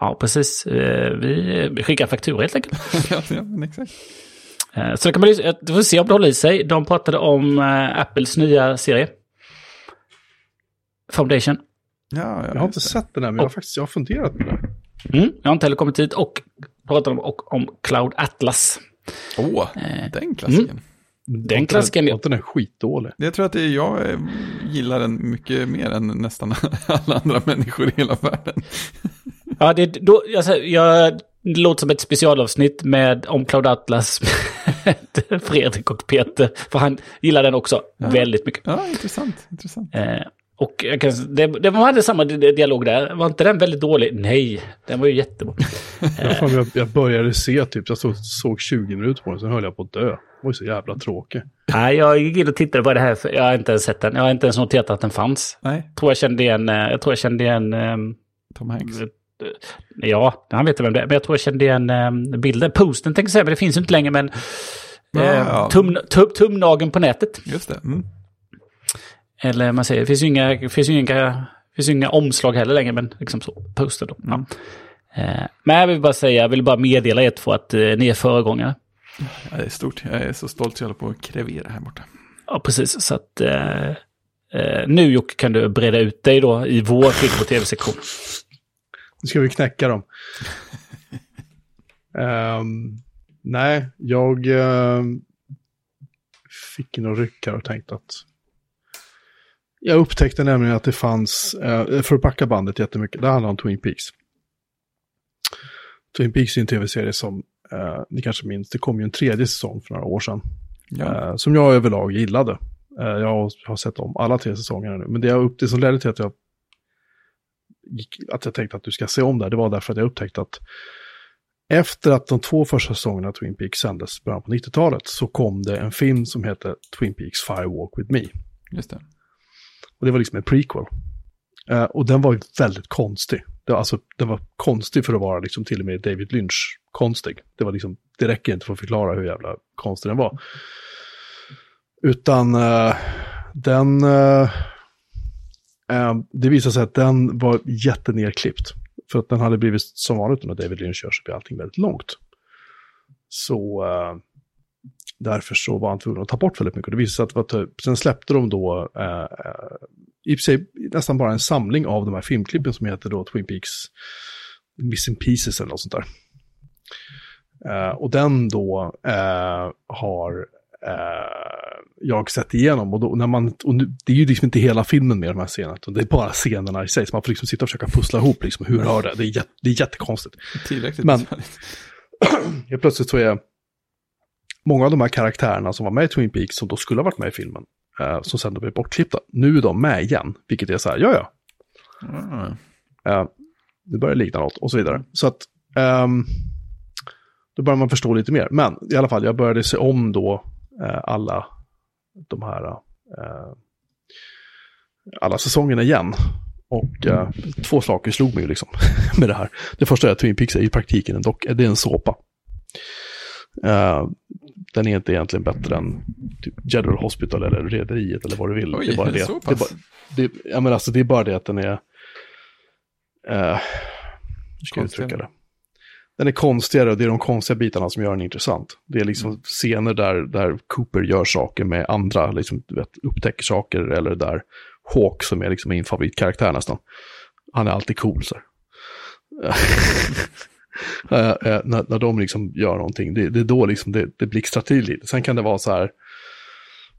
B: Ja, precis. Eh, vi, vi skickar faktura helt enkelt.
A: ja, men exakt.
B: Eh, så det kan man, du får se om det håller i sig. De pratade om eh, Apples nya serie. Foundation.
A: Ja,
C: Jag har inte sett den här, men jag har faktiskt jag har funderat på det.
B: Mm, jag har inte heller kommit hit och pratade om, och, om Cloud Atlas.
A: Åh, den klassikern.
B: Den klassikern,
C: ja. Den är skitdålig.
A: Jag tror att det är, jag eh, gillar den mycket mer än nästan alla andra människor i hela världen.
B: Ja, det, då, alltså, jag, det låter som ett specialavsnitt med om Cloud Atlas Fredrik och Peter. För han gillar den också
A: Ja.
B: väldigt mycket.
A: Ja, intressant. intressant.
B: Eh, och jag kan, det, det var hade samma di- dialog där. Var inte den väldigt dålig? Nej, den var ju jättebra.
C: Jag, fan, jag, jag började se typ, jag såg, såg 20 minuter på den, sen höll jag på att dö. Det var ju så jävla tråkig.
B: Nej, jag gick in och tittade på det här. För jag har inte ens sett den. Jag har inte ens noterat att den fanns.
A: Nej,
B: Tror jag kände igen, eh, jag tror jag kände igen, ehm,
A: Tom Hanks.
B: Ja, han vet vem det är. Men jag tror jag kände igen ehm, bilden. Posten tänkte jag säga, men det finns ju inte längre. Men
A: Ja,
B: eh,
A: ja.
B: tum, tum, tumnageln på nätet.
A: Just det. Mm.
B: Eller man säger, det finns ju inga, det finns ju inga, det finns ju inga omslag heller längre, men liksom så, poster då. Ja. Eh, men jag vill bara säga, jag vill bara meddela er två att eh, ni är föregångare.
A: Ja, det är stort. Jag är så stolt jag håller på att krevera här borta.
B: Ja, precis. Så att eh, eh, nu Jocke kan du breda ut dig då i vår film och tv-sektion.
C: Nu ska vi knäcka dem. Ehm, nej, jag ehm, fick ryck här och tänkte att... Jag upptäckte nämligen att det fanns, eh, för att backa bandet jättemycket, det handlar om Twin Peaks. Twin Peaks är en tv-serie som, eh, ni kanske minns, det kom ju en tredje säsong för några år sedan.
A: Ja.
C: Eh, som jag överlag gillade. Jag har sett om alla tre säsongerna nu. Men det, jag upp, det som ledde till att jag, gick, att jag tänkte att du ska se om det här, det var därför att jag upptäckte att efter att de två första säsongerna av Twin Peaks sändes i början på 90-talet så kom det en film som heter Twin Peaks Firewalk with Me.
A: Just det.
C: Och det var liksom en prequel. Eh, och den var ju väldigt konstig. Det var, alltså, den var konstig för att vara liksom till och med David Lynch konstig. Det, var liksom, det räcker inte för att förklara hur jävla konstig den var. Utan eh, den... eh, Eh, det visade sig att den var jättenerklippt. För att den hade blivit, som vanligt när David Lynch gör så blir allting väldigt långt. Så eh, därför så var han tvungen att ta bort väldigt mycket. Det visade sig att var typ, sen släppte de då eh, eh i sig nästan bara en samling av de här filmklippen som heter då Twin Peaks Missing Pieces eller något sånt där. Eh, och den då eh, har jag sett igenom och, då, när man, och nu, det är ju liksom inte hela filmen med de här scenerna, utan det är bara scenerna i sig. Så man får liksom sitta och försöka pussla ihop liksom, hur hör det? Det är, jätte, det är jättekonstigt.
A: Tillräckligt
C: Men-. Helt plötsligt så är många av de här karaktärerna som var med i Twin Peaks, som då skulle ha varit med i filmen, eh, som sen då blev bortklippta, nu är de med igen. Vilket är så här, ja ja,
A: Mm.
C: Eh, det börjar likna något och så vidare. Så att ehm, då börjar man förstå lite mer. Men i alla fall, jag började se om då eh, alla de här eh, alla säsongerna igen. Och eh, två saker slog mig liksom med det här. Det första är att Twin Peaks är i praktiken en, dock, det är en såpa. Eh, den är inte egentligen bättre än typ General Hospital eller Rederiet eller vad du vill.
A: Oj,
C: det är bara det.
A: så
C: det, är
A: pass?
C: bara, det, ja, men alltså, det är bara det att den är... Eh, hur ska jag uttrycka det? Den är konstigare och det är de konstiga bitarna som gör den intressant. Det är liksom scener där, där Cooper gör saker med andra, liksom, du vet, upptäcker saker eller där Hawk som är liksom min favoritkaraktär nästan. Han är alltid cool så. Eh, eh, när, när de liksom gör någonting, det, det är då liksom det, det blixtrar till lite. Sen kan det vara så här,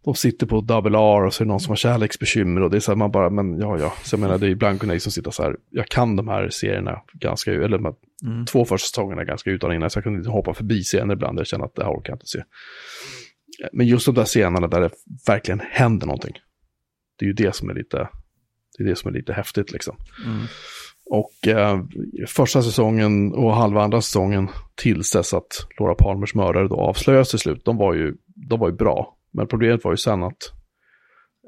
C: de sitter på double R och så är det någon som har kärleksbekymmer och det är så här, man bara, men ja, ja. Så jag menar, det är Blanco som sitter så här, jag kan de här serierna ganska, eller de här
A: Mm.
C: två första säsongerna ganska utan innan, så jag kunde inte hoppa förbi scener ibland, jag känner att det här orkar jag inte se. Men just de där scenerna där det verkligen händer någonting, det är ju det som är lite, det är det som är lite häftigt liksom.
A: Mm.
C: Och eh, första säsongen och halva andra säsongen tills dess att Laura Palmers mördare då avslöjas till slut, de var ju, de var ju bra. Men problemet var ju sen att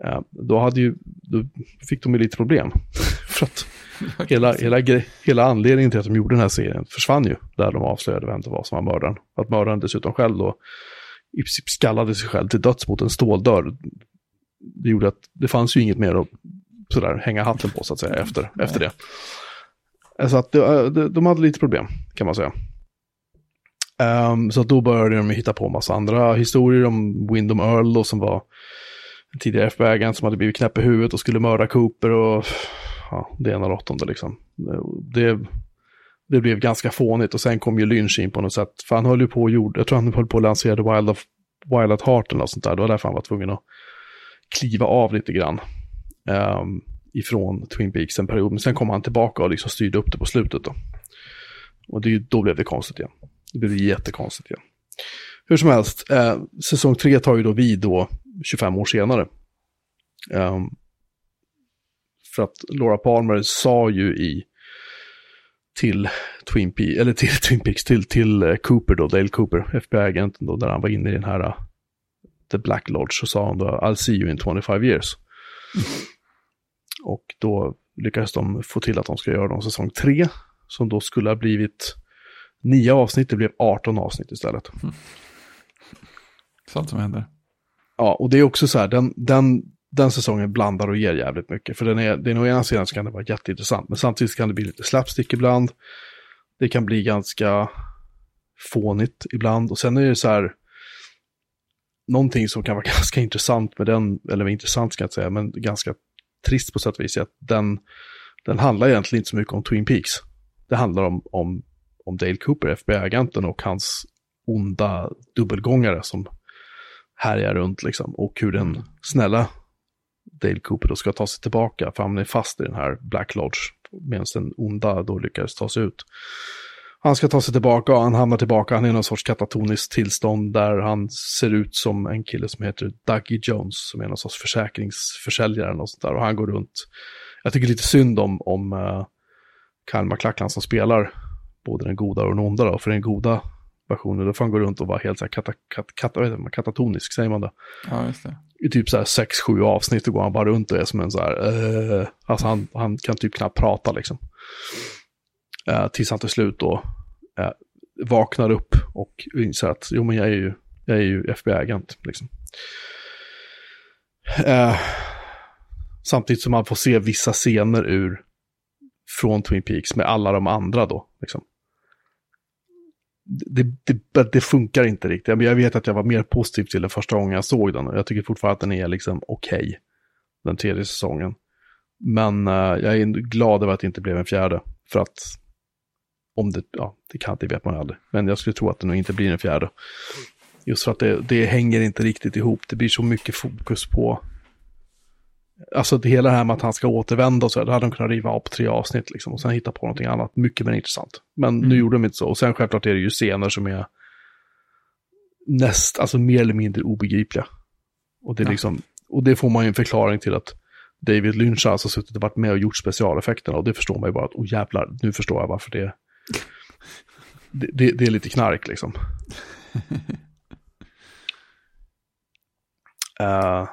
C: eh, då, hade ju, då fick de ju lite problem. För att hela, hela, hela anledningen till att de gjorde den här serien försvann ju. Där de avslöjade vem det var som var mördaren. Att mördaren dessutom själv då i princip skallade sig själv till döds mot en ståldörr. Det gjorde att det fanns ju inget mer att sådär, hänga hatten på så att säga efter, efter det. Så att det, de, de hade lite problem kan man säga. Um, så då började de hitta på en massa andra historier om Windom Earl då, som var en tidigare FBI-agent som hade blivit knäpp i huvudet och skulle mörda Cooper och ja, det ena och åttonde liksom. Det, det blev ganska fånigt och sen kom ju Lynch in på något sätt. För han höll ju på och gjorde, jag tror han höll på att lansera Wild, of, Wild at Heart eller något sånt där. Det var därför han var tvungen att kliva av lite grann. Um, ifrån Twin Peaks en period. Men sen kom han tillbaka och liksom styrde upp det på slutet då. Och det, då blev det konstigt igen. Det blev jättekonstigt igen. Hur som helst, eh, säsong tre tar ju då vid då 25 år senare. Um, för att Laura Palmer sa ju i till Twin Peaks, eller till Twin Peaks, till, till eh, Cooper då, Dale Cooper, FBI-agenten då, där han var inne i den här uh, The Black Lodge, så sa han då I'll see you in 25 years. Mm. Och då lyckades de få till att de ska göra dem säsong tre, som då skulle ha blivit nio avsnitt, det blev 18 avsnitt istället. Mm.
A: Sånt som händer.
C: Ja, och det är också så här, den, den, den säsongen blandar och ger jävligt mycket. För den är, den å ena sidan så kan det vara jätteintressant, men samtidigt kan det bli lite slapstick ibland. Det kan bli ganska fånigt ibland. Och sen är det så här, någonting som kan vara ganska intressant med den, eller intressant ska jag inte säga, men ganska trist på sätt och vis, är att den, den handlar egentligen inte så mycket om Twin Peaks. Det handlar om, om, om Dale Cooper, FBI-agenten och hans onda dubbelgångare som härjar runt liksom. Och hur den snälla Dale Cooper då ska ta sig tillbaka, för han är fast i den här Black Lodge, medan den onda då lyckades ta sig ut. Han ska ta sig tillbaka och han hamnar tillbaka, han är i någon sorts katatoniskt tillstånd där han ser ut som en kille som heter Dougie Jones, som är någon sorts försäkringsförsäljare och sånt där. Och han går runt, jag tycker lite synd om, om uh, Kyle MacLachlan som spelar både den goda och den onda då, för den goda versionen, då får han gå runt och vara helt så här kata, kata, kata, katatonisk, säger man det?
A: Ja, just det.
C: I typ så här sex, sju avsnitt, då går han bara runt och är som en så här, uh, alltså han, han kan typ knappt prata liksom. Uh, tills han till slut då uh, vaknar upp och inser att jo men jag är ju, jag är ju FBI-agent liksom. Uh, samtidigt som man får se vissa scener ur från Twin Peaks med alla de andra då. Liksom. Det, det, det, funkar inte riktigt. Jag vet att jag var mer positiv till den första gången jag såg den jag tycker fortfarande att den är liksom okej. Okay, den tredje säsongen. Men uh, jag är glad över att det inte blev en fjärde. För att om det, ja, det kan, det vet man aldrig. Men jag skulle tro att det nog inte blir en fjärde. Just för att det, det hänger inte riktigt ihop. Det blir så mycket fokus på Alltså det hela det här med att han ska återvända och så, det hade de kunnat riva av på tre avsnitt liksom och sen hitta på någonting annat, mycket mer intressant. Men mm. nu gjorde de inte så. Och sen självklart är det ju scener som är näst, alltså mer eller mindre obegripliga. Och det, är ja. liksom, och det får man ju en förklaring till att David Lynch har alltså suttit och varit med och gjort specialeffekterna och det förstår man ju bara att, oh jävlar, nu förstår jag varför det, det, det, det är lite knark liksom. uh, uh,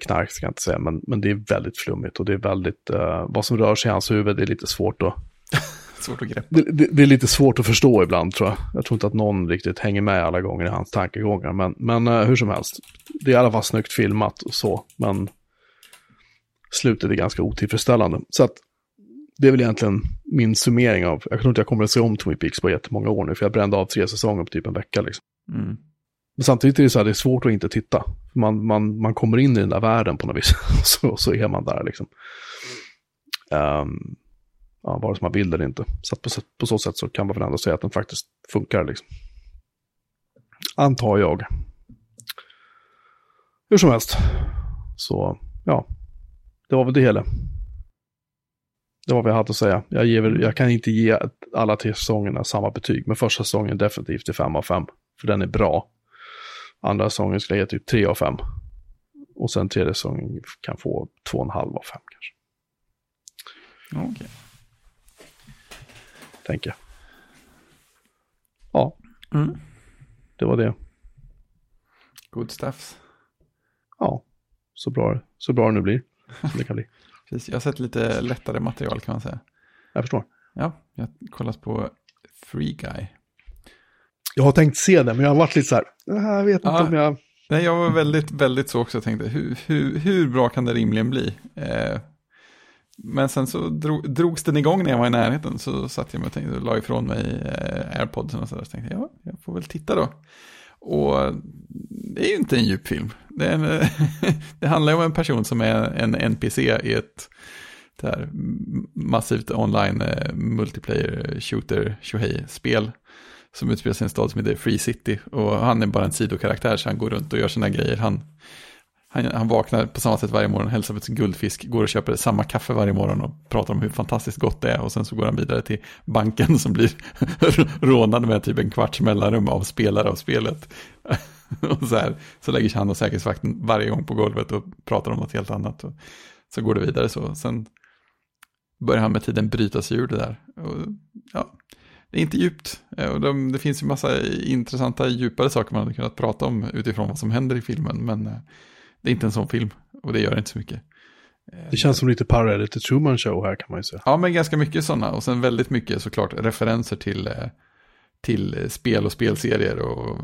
C: knark ska jag inte säga, men, men det är väldigt flummigt och det är väldigt, uh, vad som rör sig i hans huvud det är lite svårt att
A: svårt att greppa.
C: Det, det, det, är lite svårt att förstå ibland tror jag. Jag tror inte att någon riktigt hänger med alla gånger i hans tankegångar. Men, men uh, hur som helst, det är i alla fall snyggt filmat och så. Men slutet är ganska otillfredsställande. Så att det är väl egentligen min summering av, jag tror inte jag kommer att se om Twin Peaks på jättemånga år nu, för jag brände av tre säsonger på typ en vecka liksom. Mm. Men samtidigt är det så här, det är svårt att inte titta. Man, man, man kommer in i den där världen på något vis, så, så är man där liksom. Um, ja, vare sig man vill eller inte. Så på, på, så sätt så kan man väl ändå säga att den faktiskt funkar liksom. Antar jag. Hur som helst. Så, ja. Det var väl det hela. Det var vad jag hade att säga. Jag, ger, jag kan inte ge alla tre säsongerna samma betyg, men första säsongen definitivt till 5 av 5. För den är bra. Andra säsongen skulle jag ge typ 3 av 5. Och sen tredje säsongen kan få 2,5 av 5 kanske.
A: Okej. Okay.
C: Tänker jag. Ja. Mm. Det var det.
A: Good stuffs.
C: Ja. Så bra, så bra det nu blir. Som det kan bli.
A: Precis, jag har sett lite lättare material kan man säga.
C: Jag förstår.
A: Ja, jag har kollat på Free Guy.
C: Jag har tänkt se den, men jag har varit lite så här, "Ah, jag vet inte
A: Ja.
C: om jag...
A: Nej, jag var väldigt, väldigt så också. Jag tänkte, hur, hur, hur bra kan det rimligen bli? Eh, men sen så drog, drogs den igång när jag var i närheten. Så satt jag mig och tänkte, och la ifrån mig eh, airpodsen och så där. Så tänkte jag, ja, jag får väl titta då. Och det är ju inte en djup film. Det, är en, det handlar om en person som är en NPC i ett massivt online eh, multiplayer shooter spel som utspelar sig i en stad som heter Free City. Och han är bara en sidokaraktär så han går runt och gör sina grejer. Han, han, han vaknar på samma sätt varje morgon, hälsar på sin guldfisk, går och köper samma kaffe varje morgon och pratar om hur fantastiskt gott det är. Och sen så går han vidare till banken som blir rånad med typ en kvarts mellanrum av spelare av spelet. och så, här, så lägger sig han och säkerhetsvakten varje gång på golvet och pratar om något helt annat. Och så går det vidare så. Sen börjar han med tiden bryta sig ur det där. Och, ja, det är inte djupt. Eh, Och de, det finns ju massa intressanta, djupare saker man hade kunnat prata om utifrån vad som händer i filmen. Men eh, det är inte en sån film och det gör inte så mycket.
C: Det känns som lite parallell till Truman Show här kan man ju säga.
A: Ja, men ganska mycket sådana. Och sen väldigt mycket såklart referenser till, eh, till spel och spelserier och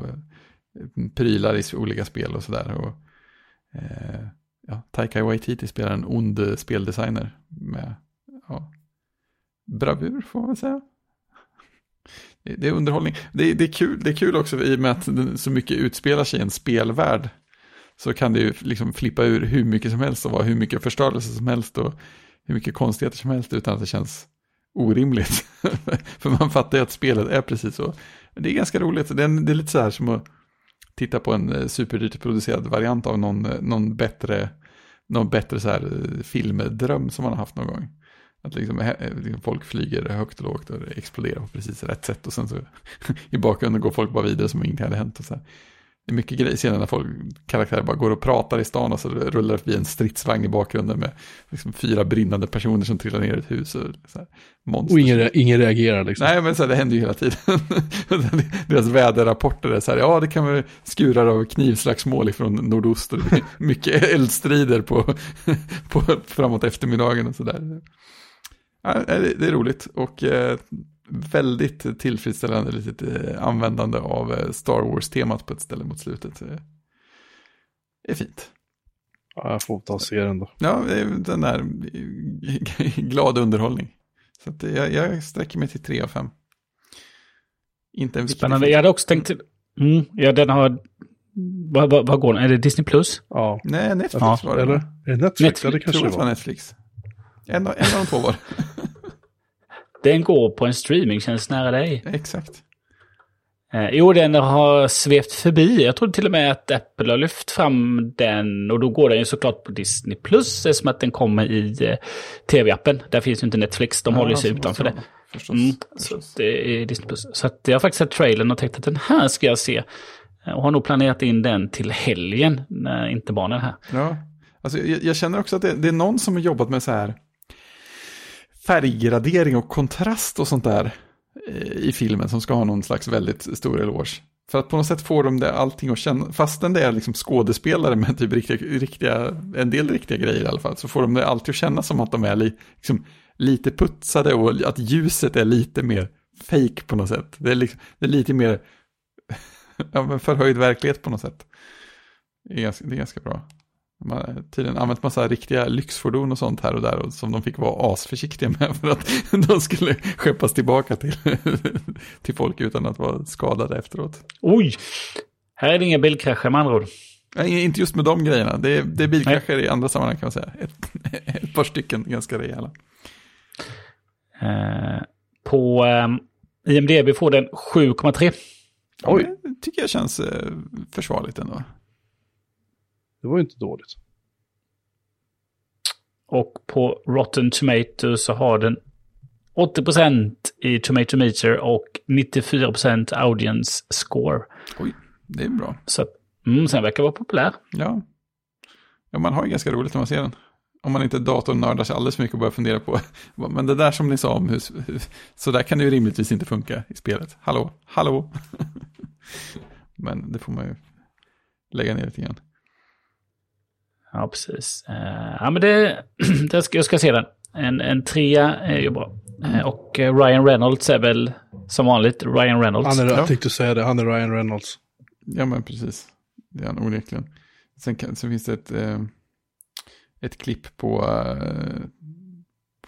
A: prylar i olika spel och sådär. Och, ja, Taika Waititi spelar en ond speldesigner med ja, bravur får man väl säga. Det, är underhållning. Det, det, är kul, det är kul också i och med att så mycket utspelar sig i en spelvärld. Så kan det ju liksom flippa ur hur mycket som helst och vara hur mycket förstörelse som helst och hur mycket konstigheter som helst utan att det känns orimligt. För man fattar ju att spelet är precis så. Men det är ganska roligt. Det är, det är lite så här som att titta på en eh, superdyrt producerad variant av någon, eh, någon bättre, någon bättre så här eh, filmdröm som man har haft någon gång. Att liksom, eh, liksom folk flyger högt och lågt och exploderar på precis rätt sätt och sen så i bakgrunden går folk bara vidare som om ingenting hade hänt. Och så här. Det är mycket grejer senare när folk, karaktärer bara går och pratar i stan och så rullar det förbi en stridsvagn i bakgrunden med liksom fyra brinnande personer som trillar ner i ett hus. Och, så här, monster.
C: Och ingen, ingen reagerar liksom.
A: Nej, men så här, det händer ju hela tiden. Deras väderrapporter är så här, ja det kan vara skurar av knivslagsmål ifrån nordost mycket eldstrider på, på framåt eftermiddagen och sådär. Ja, det det är roligt och eh, väldigt tillfredsställande litet eh, användande av eh, Star Wars-temat på ett ställe mot slutet. Eh, Det är fint.
C: Ja, jag får ta och se den då.
A: Ja, det är den där glad underhållning. Så att jag, jag sträcker mig till tre av fem. Inte en
B: Spännande. Jag hade också tänkt... Mm, ja, den har... Vad, vad, vad går den? Är det Disney Plus?
C: Ja.
A: Nej, Netflix
B: Ja,
A: var det.
C: Eller? Är Netflix?
B: Netflix,
C: Ja, det
A: Jag
C: kanske
A: tror
C: det
A: att det var
C: var.
A: Netflix. En en av de två var det.
B: Den går på en streamingtjänst nära dig.
A: Exakt.
B: Eh, jo, den har svept förbi. Jag trodde till och med att Apple har lyft fram den. Och då går den ju såklart på Disney Plus eftersom att den kommer i eh, tv-appen. Där finns ju inte Netflix. De håller sig
A: så
B: utanför det.
A: Förstås.
B: Mm, så
A: förstås.
B: det är Disney Plus. Så att jag har faktiskt sett trailern och tänkt att den här ska jag se. Eh, Och har nog planerat in den till helgen när inte barnen är här.
A: Ja. Alltså, jag, jag känner också att det, det är någon som har jobbat med så här färggradering och kontrast och sånt där eh, i filmen som ska ha någon slags väldigt stor eloge. För att på något sätt får de det allting att känna, fastän det är liksom skådespelare med typ riktiga, riktiga, en del riktiga grejer i alla fall, så får de det alltid att känna som att de är li, liksom, lite putsade och att ljuset är lite mer fake på något sätt. Det är, liksom, det är lite mer ja, förhöjd verklighet på något sätt. Det är ganska, det är ganska bra. Har tydligen använt massa riktiga lyxfordon och sånt här och där och som de fick vara asförsiktiga med för att de skulle skeppas tillbaka till, till folk utan att vara skadade efteråt.
B: Oj! Här är det inga bilkrascher med andra ord.
A: Nej, inte just med de grejerna, det är, det är bilkrascher i andra sammanhang kan man säga. Ett, ett par stycken ganska rejäla.
B: Eh, på eh, IMDB får den 7,3.
A: Oj. Det tycker jag känns eh, försvarligt ändå.
C: Det var ju inte dåligt.
B: Och på Rotten Tomatoes så har den 80% i Tomato Meter och 94% audience score.
A: Oj, det är bra.
B: Så mm, sen verkar vara populär.
A: Ja. ja, man har ju ganska roligt när man ser den. Om man inte datornördar sig alldeles för mycket och börjar fundera på, men det där som ni sa om hur, hur så där kan det ju rimligtvis inte funka i spelet. Hallå, hallå. men det får man ju lägga ner lite grann.
B: Ja, precis. Eh, ja, men det, det ska, jag ska se den. En, en trea är ju bra. Eh, Och eh, Ryan Reynolds är väl som vanligt Ryan Reynolds.
C: Han är,
A: Ja.
C: jag tänkte säga det, han är Ryan Reynolds.
A: Ja, men precis. Det är han onekligen. Sen, kan, sen finns det ett, eh, ett klipp på, eh,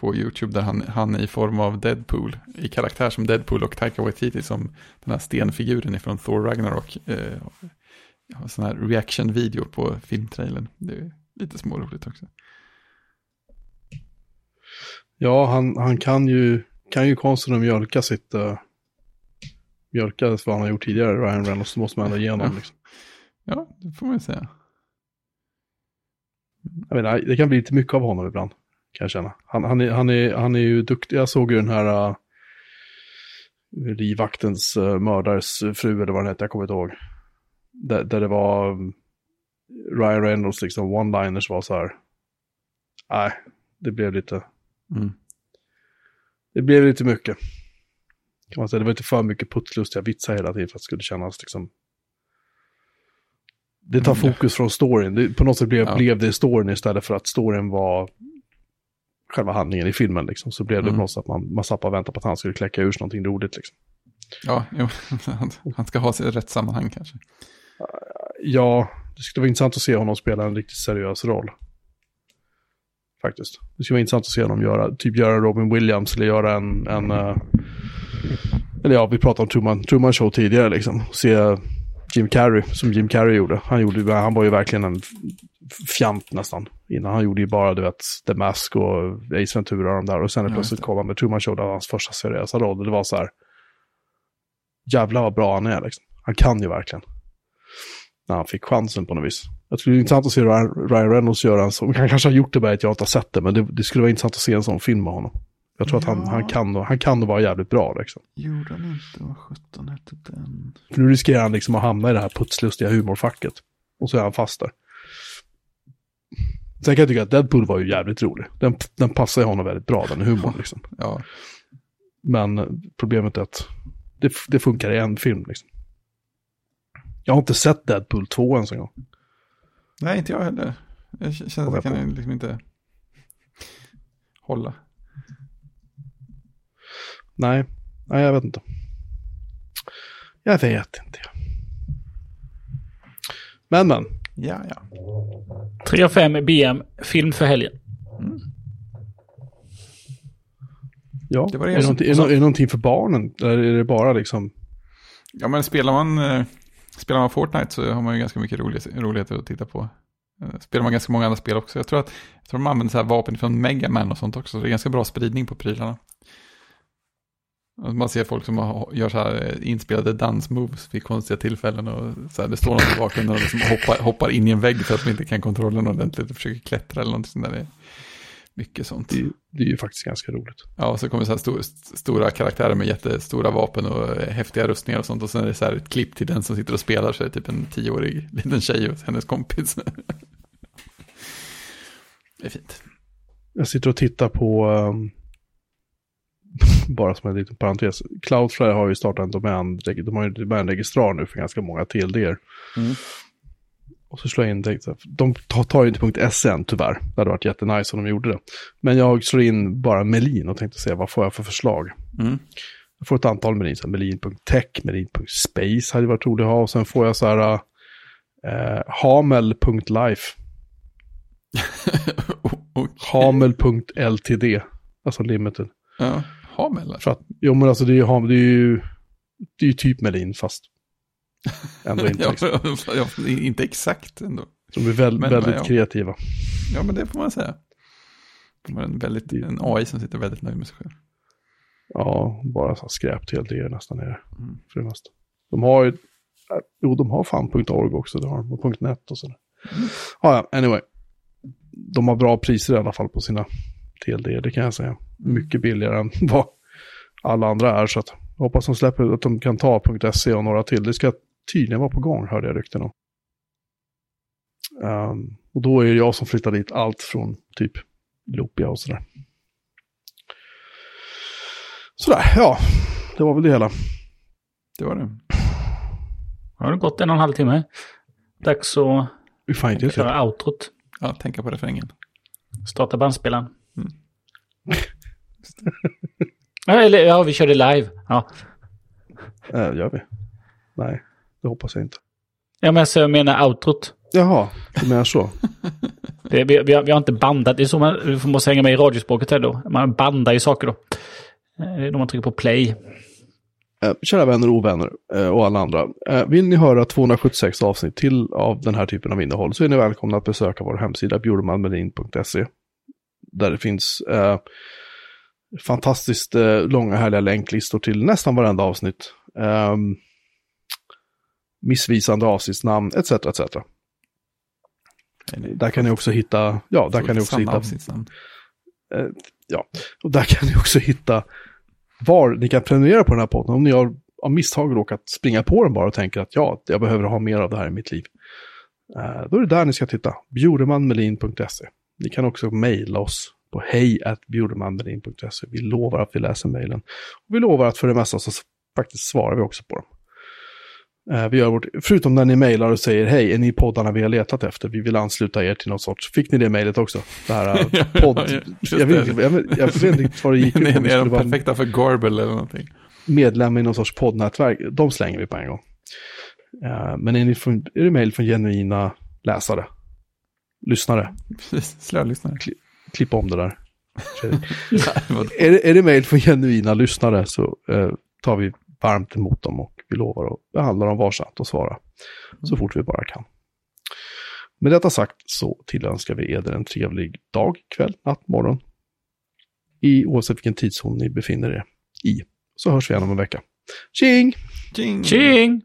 A: på YouTube där han, han är i form av Deadpool, i karaktär som Deadpool och Taika Waititi som den här stenfiguren ifrån Thor Ragnarok. Eh, jag har sån här reaction-video på filmtrailern. Det är lite småroligt också.
C: Ja, han, han kan ju, kan ju konsten att mjölka sitt, uh, mjölka vad han har gjort tidigare, Ryan Reynolds, så måste man ändå ge honom. Liksom.
A: Ja, det får man ju säga.
C: Jag menar, det kan bli lite mycket av honom ibland, kan jag känna. Han, han, är, han, är, han är ju duktig, jag såg ju den här uh, livvaktens uh, mördares fru, eller vad den hette, jag kommer inte ihåg. Där, där det var um, Ryan Reynolds, liksom one-liners var så här, nej, det blev lite,
A: Mm.
C: det blev lite mycket. Kan man säga. Det var inte för mycket putslustiga vitsar hela tiden för att det skulle kännas liksom... Det tar
A: Mm,
C: fokus från storyn. Det, på något sätt blev,
A: Ja.
C: blev det storyn istället för att storyn var själva handlingen i filmen. Liksom. Så blev det
A: Mm.
C: på något sätt att man, man satt och väntade på att han skulle kläcka ur sig någonting roligt. Liksom.
A: Ja, jo, han, han ska ha sig i rätt sammanhang kanske.
C: Ja, det skulle vara intressant att se honom spela en riktigt seriös roll. Faktiskt. Det skulle vara intressant att se honom göra, typ göra Robin Williams eller göra en, en eh, eller ja, vi pratade om Truman, Truman Show tidigare liksom. Se Jim Carrey, som Jim Carrey gjorde. Han, gjorde, han var ju verkligen en fjant nästan. Innan han gjorde ju bara, du vet, The Mask och Ace Ventura och de där. Och sen plötsligt kom han med Truman Show, det var hans första seriösa roll. Det var så här, jävlar vad bra han är liksom. Han kan ju verkligen när han fick chansen på något vis. Jag tror det är intressant att se Ryan Reynolds göra en sån, han kanske har gjort det bara att jag inte har sett det, men det, det skulle vara intressant att se en sån film med honom. Jag tror att han,
A: Ja.
C: han, kan, han kan vara jävligt bra liksom.
A: Gjorde han inte, vad sjutton hette den?
C: För nu riskerar han liksom att hamna i det här putslustiga humorfacket. Och så är han fast där. Sen kan jag tycka att Deadpool var ju jävligt rolig. Den, den passar ju honom väldigt bra, den humorn liksom.
A: Ja,
C: Men problemet är att det, det funkar i en film liksom. Jag har inte sett Deadpool 2 ens en gång.
A: nej inte jag heller. Jag känner att jag kan liksom inte hålla.
C: Nej, nej jag vet inte. Jag vet inte. Men men,
A: Ja, ja.
B: 3 av 5 BM, film för helgen.
C: ja.
A: Det var det
C: är, det
A: som-
C: någonting, är, är någonting för barnen? Eller är det bara liksom...
A: Ja, men spelar man, eh, spelar man Fortnite så har man ju ganska mycket rolig, roligheter att titta på. Eh, spelar man ganska många andra spel också. Jag tror att jag tror de använder så här vapen från Mega Man och sånt också. Så det är ganska bra spridning på prylarna. Man ser folk som har- gör så här eh, inspelade dansmoves vid konstiga tillfällen. Och så här, det står någon i bakgrunden och liksom hoppar, hoppar in i en vägg för att de inte kan kontrollen ordentligt och försöker klättra eller någonting sånt där. Mycket sånt.
C: Det, det är ju faktiskt ganska roligt.
A: Ja, och så kommer så här stor, st- stora karaktärer med jättestora vapen och eh, häftiga rustningar och sånt. Och sen är det så här ett klipp till den som sitter och spelar, så är det typ en tioårig liten tjej och hennes kompis. Det är fint.
C: Jag sitter och tittar på, ehm, bara som en liten parentes, Cloudflare har ju startat en domän, de har ju domänregistrar nu för ganska många TLDR.
A: Mm.
C: Och så slår jag in, tänkte, de tar, ju inte .se än tyvärr, det hade varit jättenice om de gjorde det. Men jag slår in bara Melin och tänkte se vad får jag för förslag.
A: Mm.
C: Jag får ett antal Melin, Melin.tech, Melin.space hade varit roligt att ha. Och sen får jag så här eh, Hamel.life,
A: och,
C: Hamel.ltd, alltså limited.
A: ja, Hamel.
C: För att, jo men alltså det är ju, det är ju, det är ju typ Melin fast ändå inte.
A: ja, inte exakt ändå.
C: De är väl,
A: Men-
C: väldigt
A: men ja.
C: kreativa.
A: Ja, men det får man säga. De har en, väldigt, en AI som sitter väldigt nöjd med sig själv.
C: Ja, bara så här skräp till det är nästan är det.
A: Mm.
C: För det mesta. De har ju, jo de har fan .org också, det har de, och .net och sådär.
A: Mm.
C: Ja, ja, anyway. De har bra priser i alla fall på sina TLD, det kan jag säga.
A: Mm.
C: Mycket billigare än vad alla andra är, så att hoppas de släpper, att de kan ta .se och några till. Det ska tydligen vara på gång, hörde jag rykten om. Ehm, och då är det jag som flyttar dit allt från typ Lopia och sådär. Sådär, ja. Det var väl det hela.
A: Det var det.
B: Har det gått en och en halv timme? Dags att
C: det till?
B: köra outrot.
A: Ja, tänka på refrängen.
B: Starta bandspelaren. Ja, eller ja, vi körde live. Ja,
C: Äh, gör vi? Nej, det hoppas jag inte.
B: ja men jag menar outrot.
C: Jaha, du menar så?
B: Det, vi, vi, har, vi har inte bandat. Det är så man måste hänga med i radiospråket här då. Man bandar ju saker då. Eh, Det är då man trycker på play.
C: Eh, kära vänner och ovänner eh, och alla andra. Eh, vill ni höra 276 avsnitt till av den här typen av innehåll så är ni välkomna att besöka vår hemsida bjurmanmelin.se. Där det finns eh, fantastiskt eh, långa härliga länklistor till nästan varenda avsnitt. Ehm, missvisande avsnittsnamn etc. etc. Där kan ni också hitta, ja, där kan ni också hitta
A: avsnittsnamn.
C: Eh, ja, och där kan ni också hitta var ni kan prenumerera på den här podden. Om ni har av misstag råkat springa på den bara och tänker att ja, jag behöver ha mer av det här i mitt liv. Eh, då är det där ni ska titta, bjuremanmelin.se. Ni kan också mejla oss på hej.bjuremanmelin.se. Vi lovar att vi läser mejlen. Och vi lovar att för det mesta så faktiskt svarar vi också på dem. Eh, Vi gör vårt, förutom när ni mejlar och säger hej, är ni poddarna vi har letat efter? Vi vill ansluta er till något sorts. Fick ni det mejlet också? Det här eh, podd... jag, vet, inte- jag, vet, jag vet inte riktigt vad det gick ut på.
A: är de perfekta för Garble eller någonting.
C: medlem i någon sorts poddnätverk. De slänger vi på en gång. Eh, Men är, ni från, är det mejl från genuina läsare? Lyssnare?
A: Precis, slölyssnare.
C: Klippa om det där. Är det, är det mejl från genuina lyssnare så eh, tar vi varmt emot dem och vi lovar att behandla dem varsamt och svara så fort vi bara kan. Med detta sagt så tillönskar vi er en trevlig dag, kväll, natt, morgon. I oavsett vilken tidszon ni befinner er i. Så hörs vi igen om en vecka. Tjing!
A: Tjing!
B: Tjing!